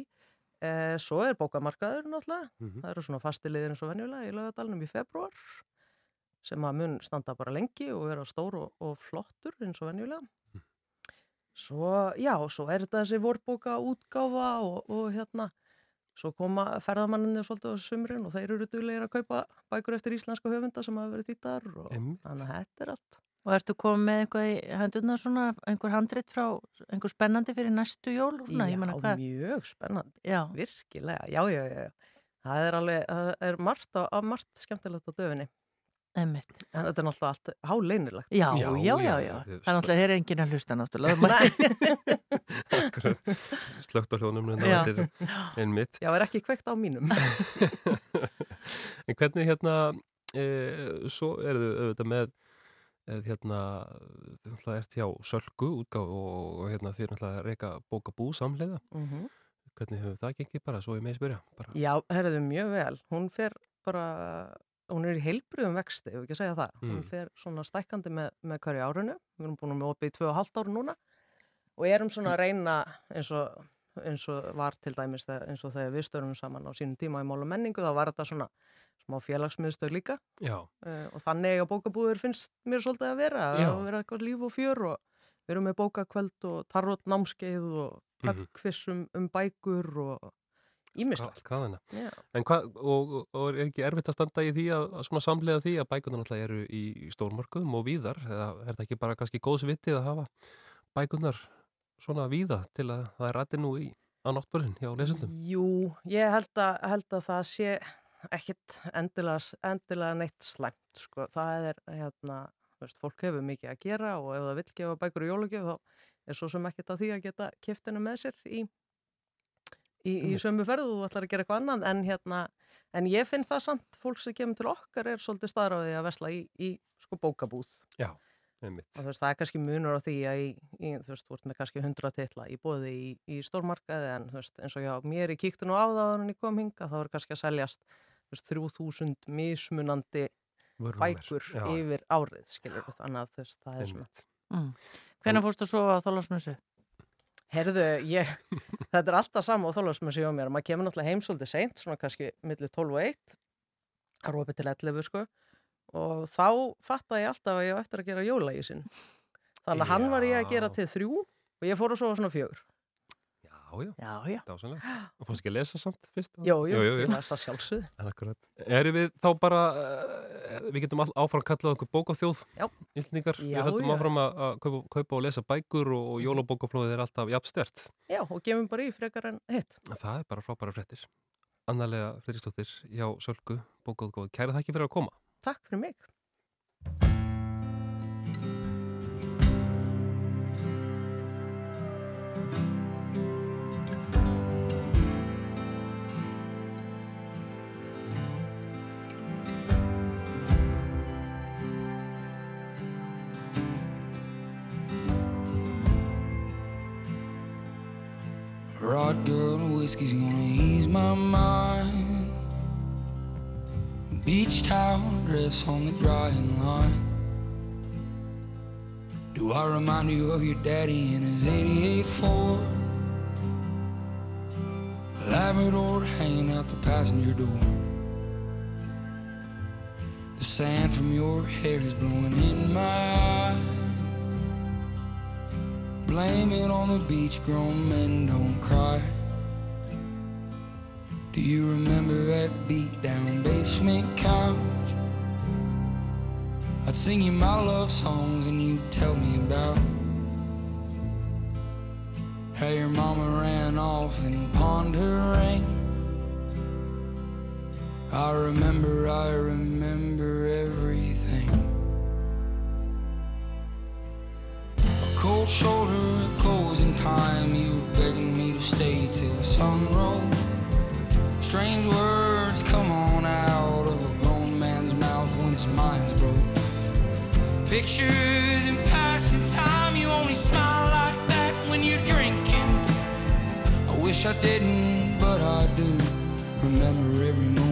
P: eh, svo er bókamarkaður náttúrulega
C: Mhm.
P: það eru svona fastiliðir eins og venjulega í laugadalunum í februar sem að mun standa bara lengi og vera stór og, og flottur eins og venjulega. Svo, já, svo er þetta þessi vorbóka útgáfa og, og hérna, svo koma ferðamanninni svolítið á sumrin og þeir eru duglegir að kaupa bækur eftir íslenska höfunda sem hafa verið þýttar og þannig að þetta er allt.
B: Og ertu komið með eitthvað í hendurnar svona, einhver handrit frá, einhver spennandi fyrir næstu jól? Svona,
P: já,
B: ég meina, hvað-
P: mjög spennandi.
B: Já.
P: Virkilega, já, já, já. já. Það er alveg, það er margt, á, á margt skemmtilegt á döfinni.
B: Einmitt.
P: En þetta er náttúrulega allt háleinilegt.
B: Já, já, já, já, já. Það er náttúrulega, þeir eru enginn að hlusta náttúrulega. Það
C: Slögt á hljónum hérna
B: Já.
C: einmitt.
P: Já, er ekki kveikt á mínum.
C: En hvernig hérna, e, svo eru þau auðvitað með e, hérna, þið náttúrulega ert hjá Sölku útgáf og, og hérna þið náttúrulega reyka bókabú samleiða.
P: Mhm.
C: Hvernig hefur það gengið bara, svo ég með spyrja? Bara.
P: Já, herriðu mjög vel. Hún fer bara, hún er í heilbriðum vexti, ef ekki að segja það. Hún
C: Mm.
P: fer svona stækkandi með, með hverju árinu. Við erum búin með opið í tvö og halvt ára núna og erum svona að reyna eins og, eins og var til dæmis eins og þegar við störum saman á sínum tíma í mál og menningu, þá var þetta svona smá félagsmiðstöð líka uh, og þannig að bókabúður finnst mér svolítið að vera,
C: Já.
P: að vera eitthvað líf og fjör og við erum með bókakveld og tarrot námskeið og
C: Mhm.
P: pubquiz um, um bækur og ímislegt.
C: En hvað, og, og er ekki erfitt að standa í því að, að svona samlega því að bækunar náttúrulega eru í, stórmörkuðum og víðar, eða er það ekki bara kannski góðs vitið að hafa bækunar svona víða til að það er rætti nú í á náttbörðin hjá lesundum?
P: Jú, ég held að, held að það sé ekkit endilega, endilega neitt slæmt, sko. Það er, hérna, þú veist, fólk hefur mikið að gera og ef það vill gefa bækur í jólugjöf þá er svo sem ekkit að því að geta kiftinu með sér í, í, í sömu ferðu og þú ætlar að gera eitthvað annað en hérna, en ég finn það samt fólk sem kemur til okkar er svolítið staðráðið að vesla í, í sko bókabúð
C: Já. Einmitt.
P: og þú veist, það er kannski munur á því að í, í, þú veist, þú ert með kannski 100 titla í bóði í, í stórmarkaði en þú veist, eins og já, mér í kíktinu á það en ég kom hinga, þá er kannski að seljast þú veist, 3000 mismunandi
C: Vörnúmer,
P: bækur
C: já.
P: yfir árið, skilur við, þannig að þú veist, það er svona
B: Mm. Hvenær fórstu að sofa á þólasmessu?
P: Herðu, ég, þetta er alltaf sama á þólasmessu hjá mér, maður kemur náttúrulega heim svolítið seint, svona kannski millir 12 og 1 það er opið til 11 sko. Og þá fatta ég alltaf að ég á eftir að gera jólaísin þannig að hann var ég að gera til þrjú og ég fór að sofa svona fjögur
C: Já, já,
B: já, já.
C: dásanlega. Og fórst ekki að lesa samt fyrst?
P: Jú, jú, ég lesa sjálfsögðu.
C: Akkurat. Erum við þá bara, uh, við getum áfram kallað okkur bókaþjóð,
P: já.
C: Íslendingar.
P: Já,
C: við höldum
P: já.
C: áfram að, kaupa, kaupa og lesa bækur og, og jólabókaflóðið er alltaf jafnstert.
P: Já, og gefum bara í frekar en hitt.
C: Það er bara frábæra fréttir. Annarlega Friðriksdóttir hjá Sölku bókaðgóð. Kæra þakki fyrir að koma.
P: Takk fyrir mig.
H: Rod girl and whiskey's gonna ease my mind. Beach towel dress on the drying line. Do I remind you of your daddy in his 88 Ford? Labrador hanging out the passenger door. The sand from your hair is blowing in my eyes. Blame it on the beach, grown men don't cry. Do you remember that beat down basement couch? I'd sing you my love songs and you'd tell me about how your mama ran off and pawned her ring. I remember, I remember everything. Cold shoulder, a closing time. You begging me to stay till the sun rose. Strange words come on out of a grown man's mouth when his mind's broke. Pictures in passing time, you only smile like that when you're drinking. I wish I didn't, but I do. Remember every moment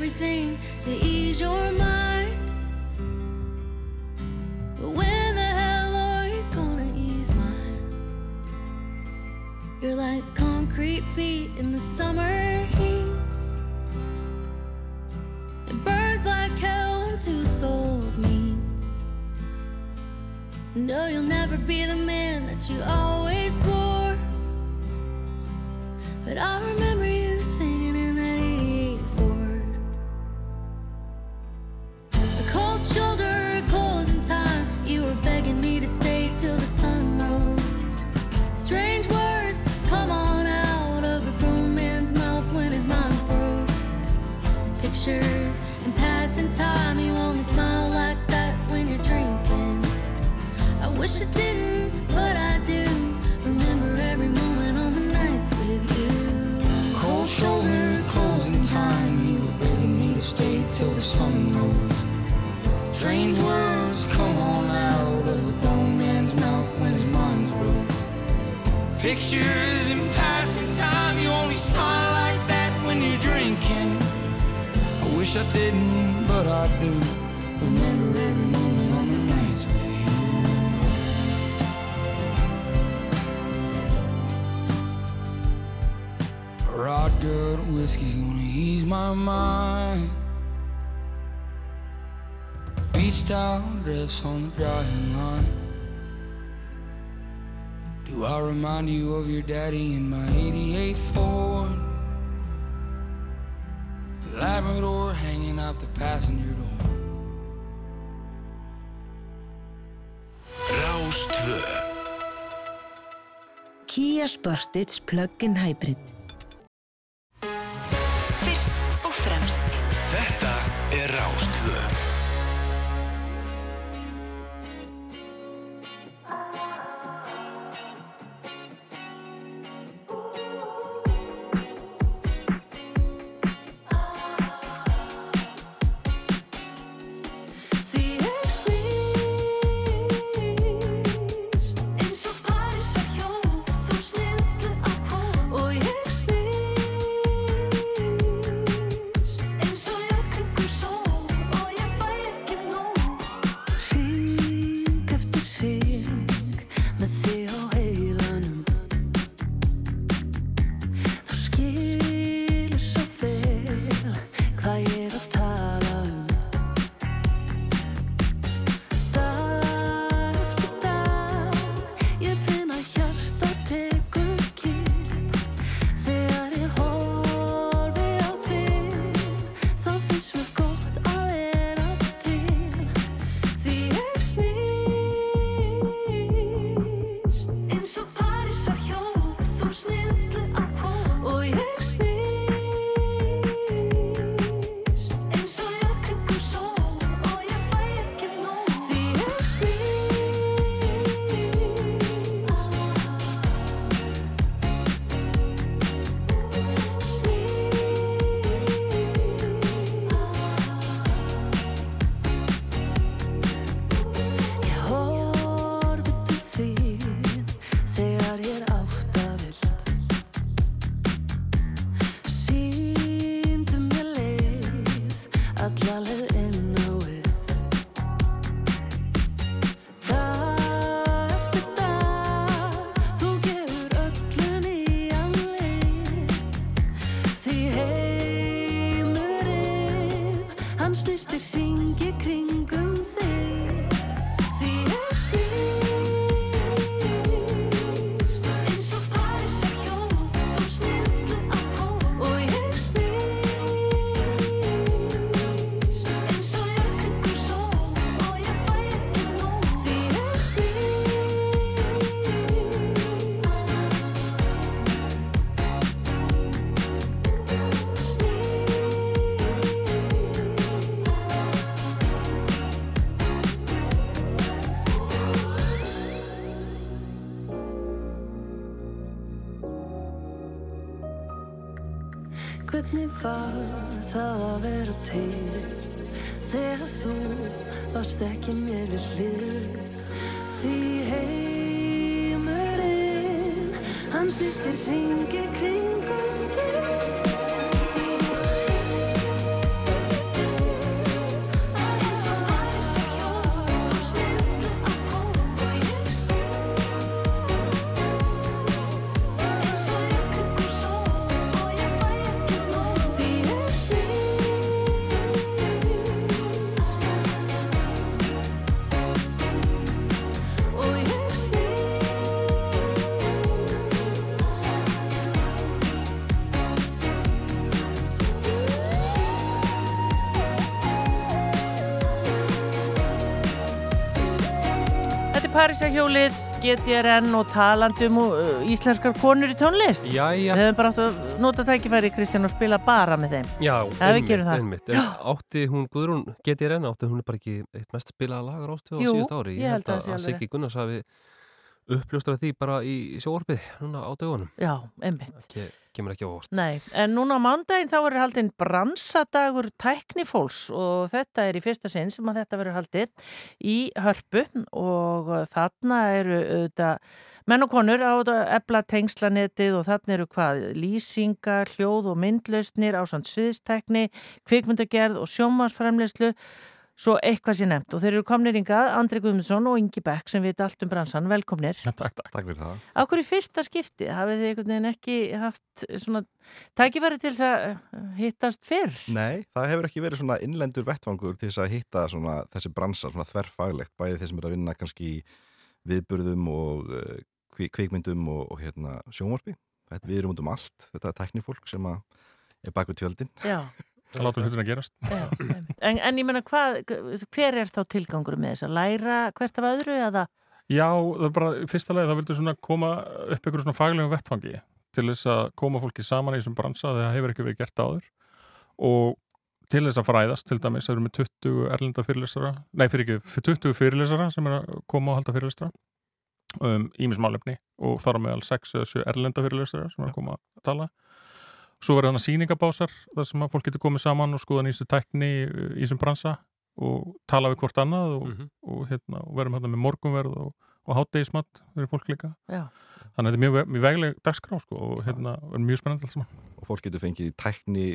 E: everything to ease your mind. But when the hell are you gonna ease mine? You're like concrete feet in the summer heat. It burns like hell when two souls meet. No, you'll never be the man that you always swore. But I remember
H: dress on the drying line. Do I remind you of your daddy in my 88 Ford? Labrador hanging out the passenger door.
A: Rástvö
Q: Kia Sportage Plug-in Hybrid
G: Hvernig var það að vera til? Þegar þú varst ekki mér við hlið. Því heimurinn Hann snýstir ringi kringum
B: Parísahjólið, GTRN og talandum uh, íslenskar konur í tónlist.
C: Jæja.
B: Við hefum bara átt að nota tækifæri, Kristján, og spila bara með þeim.
C: Já,
B: það.
C: einmitt. En átti hún, Guðrún, renna, átti hún er bara ekki eitt mest spilaða lagar áttu á
B: Jú,
C: síðust ári.
B: ég held að
C: að
B: alveg
C: Siggi Gunnars hafi uppljóstrað því bara í sjóarpið núna á dögunum.
B: Já, einmitt.
C: Ke kemur ekki óvart.
B: Nei, en núna á mándaginn þá verður haldinn bransadagur tæknifólks og þetta er í fyrsta sinn sem að þetta verður haldið í hörpu og þarna eru auðvitað menn og konur á ebla tengslanetið og þarna eru hvað lýsingar, hljóð og myndlausnir á samt sviðstekni, kvikmyndagerð og sjómasfremleyslu svo eitthvað sé nefnt og þeir eru komnir yngað Andri Guðmundsson og Ingi Beck sem veit allt um bransan, velkomnir.
R: Takk, takk. Takk fyrir það.
B: Á hverju fyrsta skipti hafið þið einhvern veginn ekki haft svona tækifæri til þess að uh, hittast fyrr?
R: Nei, það hefur ekki verið svona innlendur vettvangur til þess að hitta svona, þessi bransa svona þverfaglegt, bæði þeir sem er að vinna kannski í viðburðum og kvik kvikmyndum og, og hérna, sjónvarpi. Við erum út um allt, þetta er teknifólk sem að er bak við tjöldin.
B: Já.
S: Það látum hlutin að gerast.
B: En, en ég menna, hver er þá tilgangur með þess að læra hvert af öðru eða?
S: Já, það er bara, fyrsta leið, það svona koma upp einhverju svona faglegum vettfangi til þess að koma fólki saman í þessum bransa þegar það hefur ekki verið gert áður og til þess að fræðast, til dæmis, það eru með 20 erlenda fyrirlesara, nei, fyrir ekki, fyrir 20 fyrirlesara sem er að koma og halda fyrirlesara um ímismálefni og þar á meðal 6 eða 7 erlenda fyrirlesara sem er að koma að tala Svo verður þannig sýningabásar þar sem að fólk getur komið saman og skoða nýstu tækni í í þessum bransa og tala við hvort annað og, og, hérna, og verðum hérna með morgunverð og, og hátdegismat fyrir fólk líka.
B: Já.
S: Þannig að þetta er mjög, mjög vegleg dagskrá sko, og hérna verður mjög spennandi alls saman.
R: Og fólk getur fengið tækni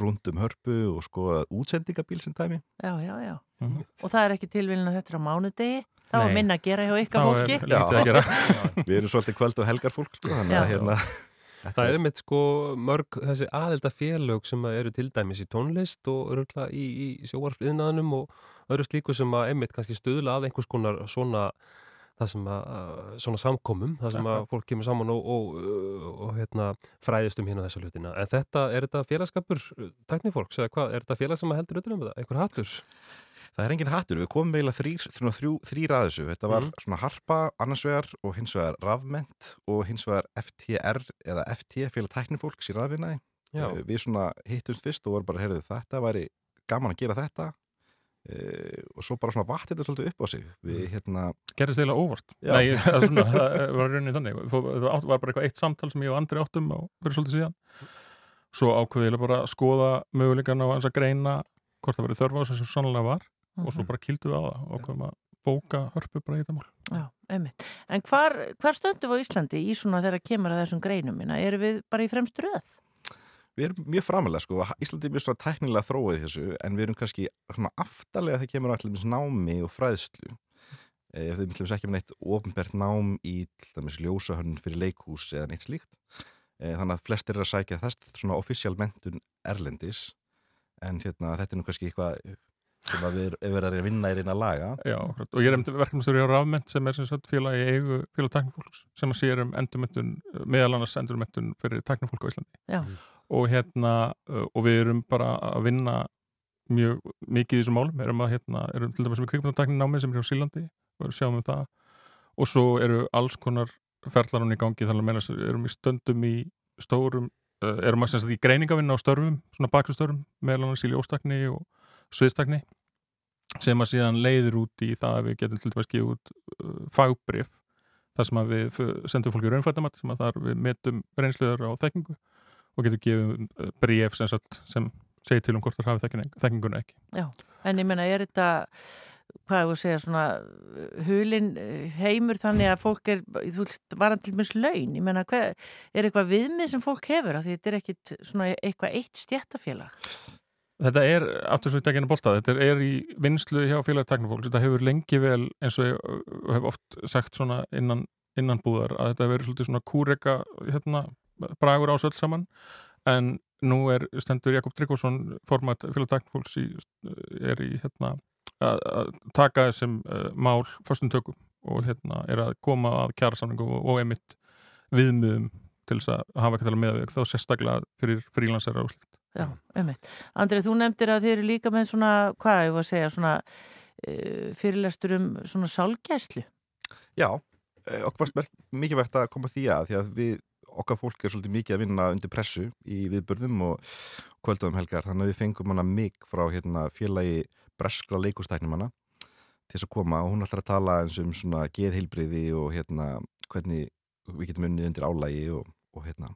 R: rundum hörpu og skoða útsendingabíl sem dæmi.
B: Já, já, já.
S: Mhm.
B: Og það er ekki tilvílin að þetta er á mánudegi, er
R: Nei.
B: minna að gera hjá ykkar fólki.
R: Já, við erum svolítið kvöld og helgar fólk, sko, þannig að hérna...
C: Það er einmitt sko mörg þessi aðelda félög sem eru til dæmis í tónlist og örugla í, í sjóarfiðnaðanum og öðru slíku sem að einmitt kannski stuðla að einhvers konar svona það sem að, að- svona samkomum það sem að fólk kemur saman og, og, og, og hérna, fræðist um hérna þessa hlutina en þetta, er þetta félagskapur teknifólks eða hvað, er þetta félag sem að heldur utan um þetta, einhver hattur?
R: Það er engin hattur, við komum eiginlega þrýr, þrjú, þrjú, þrýr að þessu. Þetta var
C: Mhm.
R: svona harpa annars vegar og hins vegar rafment og hins vegar FTR eða FT, félag tæknifólks í rafvinnaði.
C: Já.
R: Eh, Við svona hittumst fyrst og vorum bara, heyrðu þetta væri gaman að gera þetta uh, og svo bara svona vatt þetta svolítið upp á sig. Við hérna...
S: Gerðist eiginlega óvart. Nei, það, er svona, það var rauninni þannig. Það var bara eitthvað eitt samtal sem ég og Andri áttum og verið svolítið síðan. Svo ákveðilega bara að skoða möguleikan á eins að greina hvort það verið þörfa sem sannlega var og svo
B: Mhm.
S: bara kildum við á það og ákveðum að bóka hörpu bara í þetta mál.
B: Já, einmitt. En hvar, hvar stöndum við á Íslandi í svona þegar kemur að þessum greinum minna? Eru við bara í fremstu röð?
R: Við erum mjög framalega sko, Íslandi er mjög svona tæknilega þróið í þessu en við erum kannski svona aftalega þegar kemur dæmis námi og fræðslu. Ef þið myndum ekki með neitt ofnbært nám í til dæmis ljósahönnun fyrir leikhús eða neitt slíkt. E, þannig að flestir er að sækja þess svona official mentun erlendis. En hérna, þetta er nú kannski eitthvað sem að við erum verið að vinna í reyna að laga.
S: Já, og ég er eftir verkefnastöru á Rafment sem er sem sagt félagi í eigu félag teknifólks sem að sér um endurmyndun, meðal annars endurmyndun fyrir teknifólk á Íslandi.
B: Já.
S: Og hérna, uh, og við erum bara að vinna mjög mikið í þessum málum, við erum að hérna, erum til dæmis með kvikmyndatekninámi sem er á Sílandi og sjáum um það. Og svo eru alls konar ferlar hann í gangi þannig að meina við erum í stöndum í stórum, uh, erum að sem sagt í greiningavinna á störfum, svona bakstörfum meðal annars í ljóstakni og sviðstakni sem að síðan leiðir út í það að við getum til dæmis gefa út uh, fagbrif þar sem að við sendum fólki raunfættamat sem að þar við metum reynsluður á þekkingu og getum gefið uh, bref sem, sem segir til um hvort það hafi þekkin- þekkinguna ekki.
B: Já, en ég meina, er þetta, hvað ég að segja, svona uh, hulin uh, heimur þannig að fólk er, þú veist, varan til mjög laun, ég hver, er eitthvað viðmið sem fólk hefur, því þetta er ekkit svona eitthvað eitt stjættafélag?
S: Þetta er, aftur svo í daginn að bolta, þetta er, í vinslu hjá félagteknifólks, þetta hefur lengi vel eins og ég hef oft sagt svona innan, innan búðar að þetta hefur verið svona kúreka hérna, bragur ás öll saman en nú er stendur Jakob Tryggvason format félagteknifólks í, er í hérna að að taka þessum uh, mál förstum tökum og hérna er að koma að kjærasamningum og, og emitt viðmiðum til þess að hafa ekki tala með þá sérstaklega fyrir frílansara og slikt.
B: Já, einmitt. Andrið, þú nefndir að þið eru líka með svona, hvað ég var að segja, svona uh, fyrirlestur um svona sálgæslu.
R: Já, eh, okkur varst merk- mikilvægt að koma því að því að við, okkar fólk er svolítið mikið að vinna undir pressu í viðbörðum og kvöldum helgar, þannig að við fengum hana mig frá hérna, félagi breskra leikustæknumanna til þess að koma og hún ætlar að tala eins um svona geðheilbriði og hérna hvernig við getum unnið undir álægi og, og hérna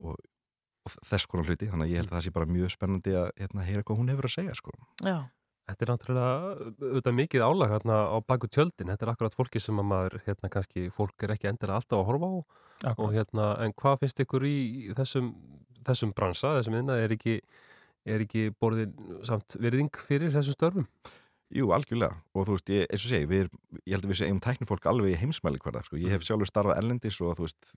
R: og, og þess konar hluti, þannig að ég held að það sé bara mjög spennandi að hérna, heyra hvað hún hefur að segja sko.
B: Já.
C: Þetta er náttúrulega auðvitað mikið álag hérna á baku tjöldin, þetta er akkurat fólki sem að maður, hérna kannski, fólk er ekki endilega alltaf að horfa á
S: Akkurat.
C: og hérna, en hvað finnst ykkur í þessum, þessum bransa, þessum innan, er ekki, er ekki borðin samt virðing fyrir þessum störfum?
R: Jú, algjörlega og þú veist, ég, eins og segi, við, er- ég held að við segjum tæknifólk alveg í heimsmæli hverða, sko. ég hef sjálfur starfað erlendis og þú veist,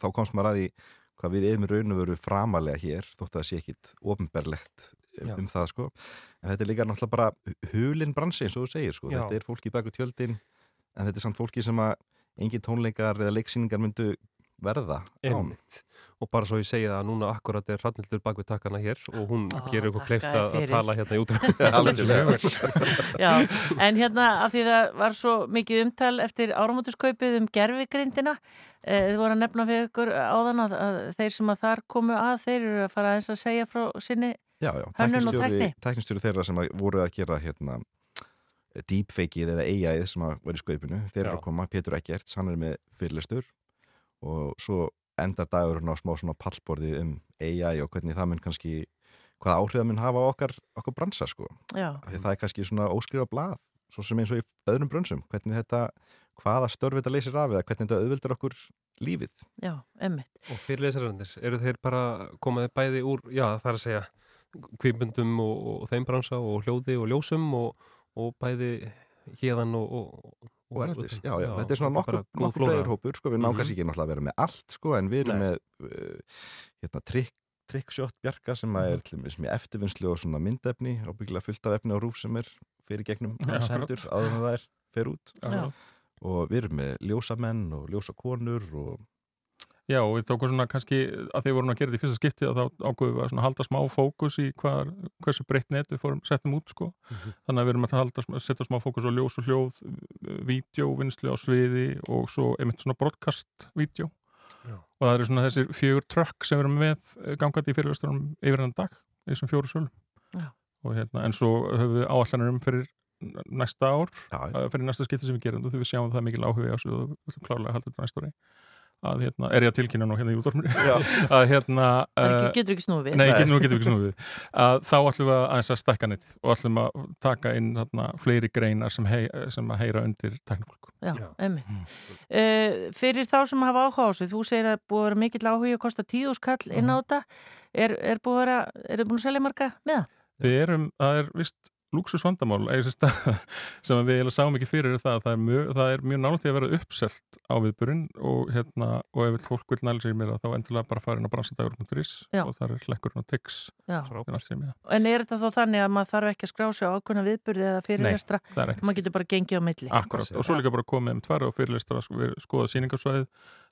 R: þá komst maður að því hvað við erum í raun og veru framalega hér þótt að það sé ekkit ofnberlegt
C: Já.
R: um það, sko en þetta er líka náttúrulega bara hulin bransi eins og þú segir, sko,
C: Já.
R: þetta er fólki baku tjöldin en þetta er samt fólki sem að engin tónleikar eða leiksýningar myndu verða án
C: Einmitt. Og bara svo ég segi það að núna akkurat er Hrannildur bak við takkana hér og hún
B: Ó,
C: gerir
B: þakka
C: kleift að, tala hérna í útrúlega.
B: Já, en hérna af því það var svo mikið umtal eftir áramótuskaupið um gerfigrindina eh, þið voru að nefna fyrir ykkur áðan að, að þeir sem að þar komu að þeir eru að fara eins að segja frá sinni
R: Já, já,
B: hönnun og tekni
R: tæknistjóri þeirra sem að voru að gera hérna deepfakeið eða AI-ið sem að í skaupinu þeir eru að koma, Pétur Eggerts, hann er með fyrirlestur og svo endar dagurinn á smá svona pallborði um AI og hvernig það mun kannski hvaða áhrif það mun hafa á okkar, okkar bransa sko,
B: Já,
R: Af því það er kannski svona óskrifa blað, svo sem eins og í öðrum brönsum, hvernig þetta hvaða störf þetta leysir af eða hvernig þetta auðveldur okkur lífið.
B: já, emmitt
C: Og fyrirlesarandir, eru þeir bara komaði bæði úr, já það er að segja kvipundum og, og þeim bransa og hljóði og ljósum og, og bæði hérðan og, og,
R: og erlendis, já, já, þetta er svona nokkur,
C: bara góð
R: nokkur
C: flóra.
R: breiður hópur, sko, við
C: Mhm.
R: kannski ekki að vera með allt, sko, en við erum
C: Nei.
R: með uh, hérna, trikk trikkshot bjarga sem
C: Mhm.
R: er með eftirvinnslu og svona myndefni ábyggilega fullt af efni á rúf sem er fyrir gegnum
S: Já,
R: hendur áður en það er fer út
S: Já.
R: og við erum með ljósamenn og ljósakonur og
S: Já, og við tókum svona kannski að því við vorum að gera þetta í fyrsta skipti að þá ákveðum við að svona halda smá fókus í hvað, hversu breytt net við fórum, settum út sko.
C: Mhm.
S: Þannig að við erum að halda, setja smá fókus á ljós og hljóð, vídeo, vinslu á sviði og svo einmitt svona broadcast-vídeó.
C: Já.
S: Og það eru svona þessir fjögur trökk sem við erum með eh, gangandi í fyrirvestunum yfir enn dag, í þessum fjóru sölum. Og hérna, en svo höfum við áallanir um fyrir næsta ár,
R: Já.
S: eh, fyrir næsta skipti sem við gerum þetta, því við sjáum að það er mikil áhugi á þessu og við ætlum klárlega að halda þetta næsta ári að hérna, er ég að tilkynna nú hérna í útvarfinu að hérna
B: Það
S: eh,
B: getur ekki snúið við.
S: Nei,
B: Nei.
S: getur ekki snúið við að þá ætlum við að aðeins að stækka neitt og ætlum að taka inn þarna, fleiri greinar sem, hei, sem að heyra undir
B: Já, einmitt. Uh, fyrir þá sem hafa áhuga á þessu, þú segir að búið að vera mikill áhuga og kosta tíu skall inn á þetta. Er, er búið að vera, er þið búin að selja marga með það?
S: Við erum, það er vist stað sem að við sáum ekki fyrir það að það er mjög, mjög í að vera uppselt á viðburinn og, hérna, og ef fólk vil næla sér í mér þá endilega bara fara inn á bransandagur.is
B: Já.
S: og það er hlekkurinn og tix en
B: er þetta þá þannig að maður þarf ekki að skrá sig á ákveðna viðburði eða
S: ekkert.
B: Maður getur bara gengið á milli.
S: Akkurat, og svo líka bara komið um tvær og fyrirlistar að sko- skoða síningarsvæðið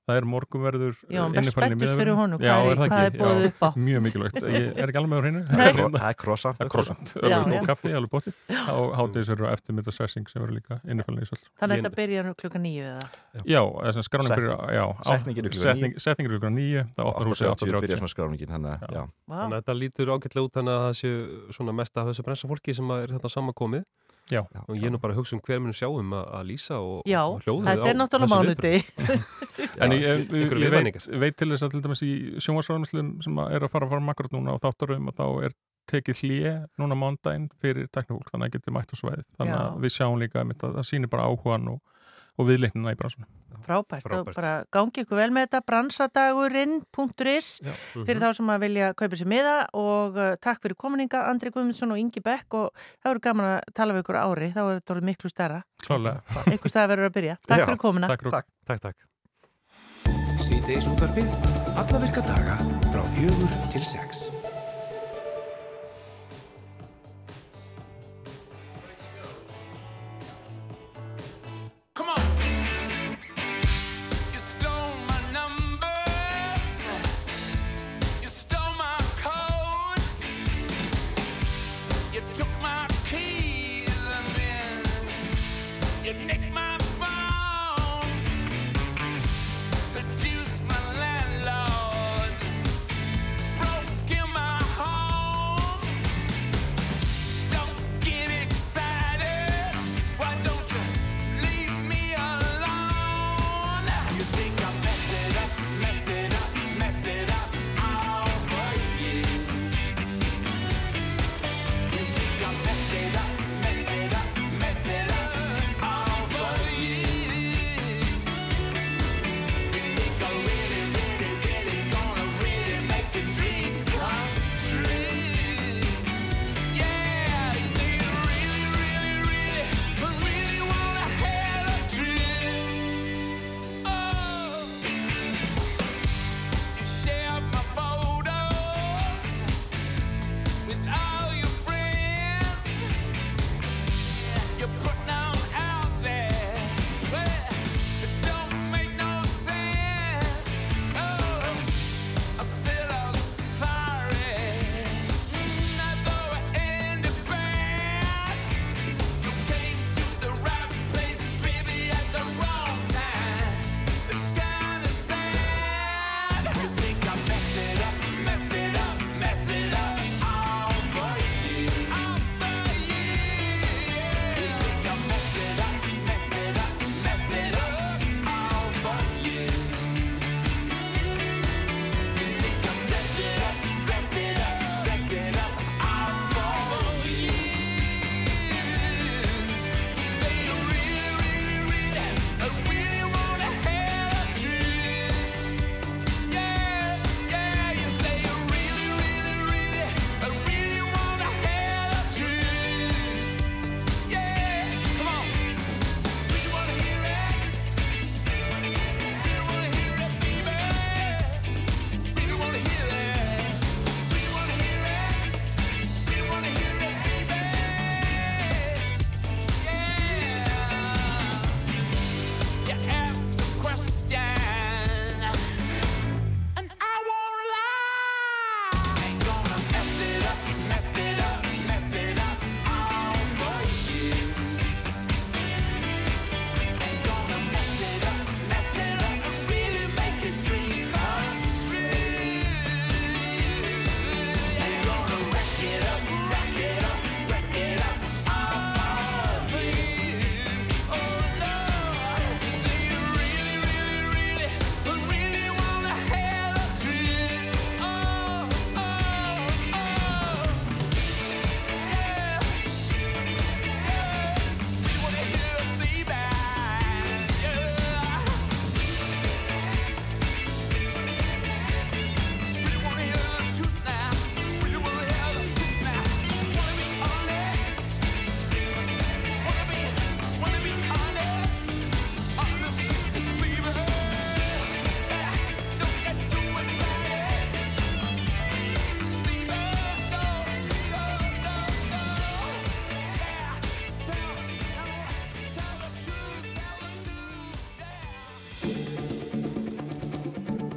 S: það er morgunverður
B: Já, hann er
S: innifalinn í
B: honum.
S: Já,
B: er-
S: það
B: hvað
S: ekki?
B: er boðið
S: Já,
B: upp á?
S: Mjög mikilvægt, ég er ekki alveg með á hreinu.
R: Það er croissant.
S: Það er croissant,
B: Já,
S: örlug
B: já.
S: og kaffi, alveg bótti og hátíðis verður eftirmyndasessing sem verður líka innifalinn í svolítið
B: Þannig að þetta byrjar klukka nýju eða?
S: Já, þess að skráning byrjar já, á-
R: setningin klukkan
S: setning-
R: níu.
S: Setningin er klukkan nýju það opnar húsið
R: 8.30 byrjar
S: 8.30
R: svona skráningin, já.
C: Þannig að þetta lítur ágætlega út þannig að það séu samankomið
S: Já.
C: og ég er nú bara að hugsa um hver mun sjá um að, lýsa og,
B: Já,
C: og hljóðið
B: þetta er
C: á
B: náttúrulega
C: viðburði.
S: En ég,
C: Já,
S: ég, ég, ég veit, veit til þess að til dæmis í sjónvarsfráðumslum sem að er að fara að fara makrat núna á þáttarum og þá er tekið hlje núna mándaginn fyrir teknofólk þannig að það getur mætt á sveið þannig
B: Já.
S: að við sjáum líka einmitt að það sýnir bara áhugan og, og viðleiknina í bransunum
B: Frábært,
S: Frábært.
B: og bara gangi ykkur vel með þetta. Bransadagurinn.is fyrir þá sem að vilja kaupa sér miða og uh, takk fyrir kominninga Andri Guðmundsson og Ingi Beck og það verður gaman að tala við ykkur á ári, þá er þetta orðið miklu stærra.
S: Klálega
B: einhver stað verður að byrja. Takk fyrir komuna.
S: Takk,
C: takk, takk, takk.
A: Síðdeis útvarpið, alla virka daga frá fjögur til sex.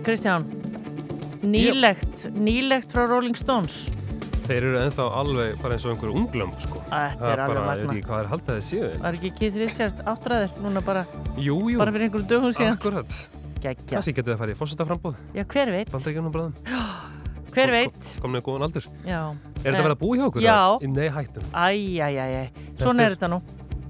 B: Kristján, nýlegt, nýlegt frá Rolling Stones.
C: Þeir eru ennþá alveg bara eins og einhver unglömb sko.
B: Þetta
C: Það
B: er alveg
C: bara,
B: magna.
C: Ég veit ekki hvað er haldið að þið séu.
B: Var ekki Keith Richards áttræður núna bara,
C: Jú, jú.
B: bara fyrir einhverjum dögum síðan?
C: Akkurat.
B: Gekkja.
C: Kannski getið það farið í fórsetaframbóð.
B: Já, hver veit? Hver veit?
C: Komnið góðan aldur.
B: Já.
C: Er þetta verið að búa hjá okkur?
B: Já.
C: Nei, hættum.
B: Æj, æj, æj, æj. Svona er þetta nú.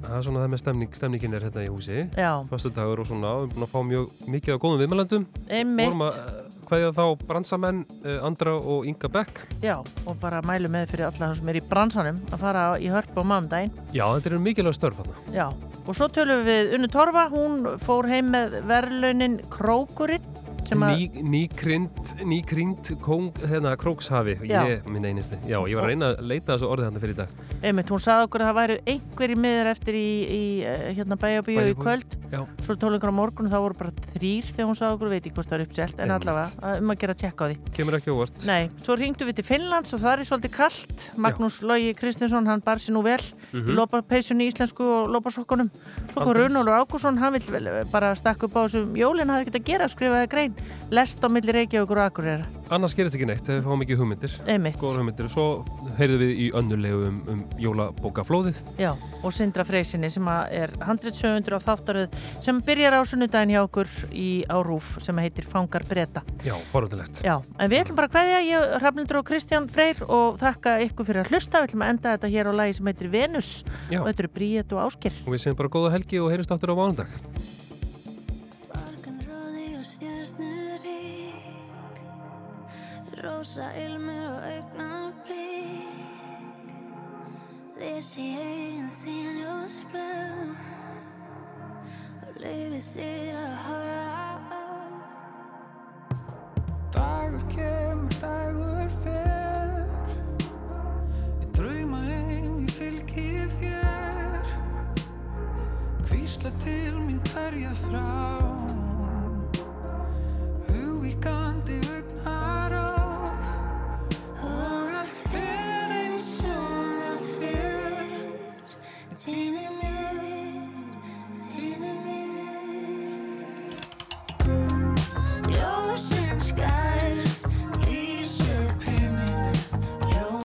C: Það er svona það með stemning, stemningin er hérna í húsi. Fastu dagur og svona, við erum búin að fá mjög mikið af góðum viðmælandum. Vorum að eh, kveðja þá bransamenn uh, Andra og Inga Beck.
B: Já, og bara mælu með fyrir alla það sem er í bransanum að fara í hörpu á mánudaginn.
C: Já, þetta eru mikilvæg störf þarna.
B: Já, og svo tölum við Unnu Torfa, hún fór heim með verðlaunin Krókurinn að,
C: Ný, nýkrynd, nýkrynd hérna, krókshafi. Ég. Já, ég var að reyna að leita þessu orðið hann fyrir í dag.
B: einmitt, hún sagði okkur að það væri einhverjir miður eftir í, í eh, hérna bæjabíu í kvöld.
C: já.
B: Svo tólengur á morgun það voru bara þrýr þegar hún sagði okkur, veit ekki hvort það er uppselt, en allavega, um að gera tjekka á því.
C: Kemur ekki óvart.
B: Nei, svo ringdu við til Finnlands og það er svolítið kallt. Magnús Logi Kristinsson, hann bar sér nú vel
C: Mhm.
B: í lópapeysunni í íslensku og lópasokkunum. Svo kom. Runólur Ágússon, hann vill bara stakka upp á þessum jólinn, hafði ekkert að gera, skrifaði grein, lest á milli Reykjavíkur og Akureyra.
C: Annars gerist ekki neitt, við fáum ekki hugmyndir.
B: Einmitt.
C: Góður hugmyndir. Svo heyrðum við í önnulegu um, um jólabókaflóðið.
B: Já, og Sindra Freysinni sem er handritsöfundur á þáttaröð sem byrjar á sunnudaginn hjá okkur í Árúf sem heitir Fangar Breta.
C: Já, forundilegt.
B: Já, en við ætlum bara að kveðja, ég, Rafnildur og Kristján Freyr og þakka ykkur fyrir að hlusta. Við ætlum að enda þetta hér á lagi sem heitir Venus
C: Já.
B: og þetta eru Bríett og Áskir.
C: Og við
G: ljósa ilmur og augnar blik Les í heginn þín ljósblöð og leiði þér að horfa á.
M: Dagur kemur, dagur fer. Ég drauma heim, ég fylgi þér. Hvísla til mín hverja þrá. Hugvíkandi